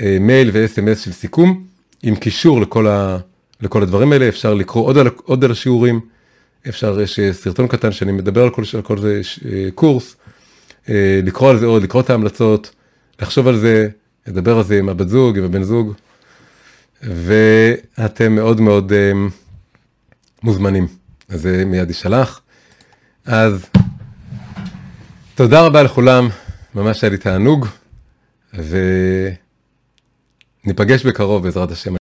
אה, מייל ו-SMS של סיכום, עם קישור לכל, ה... לכל הדברים האלה, אפשר לקרוא עוד על, עוד על השיעורים, אפשר, יש אה, סרטון קטן שאני מדבר על כל, על כל זה, אה, קורס, אה, לקרוא על זה עוד, לקרוא את ההמלצות, לחשוב על זה, לדבר על זה עם הבת זוג, עם הבן זוג, ואתם מאוד מאוד מוזמנים, אז זה מיד יישלח. אז תודה רבה לכולם, ממש היה לי תענוג, וניפגש בקרוב בעזרת השם.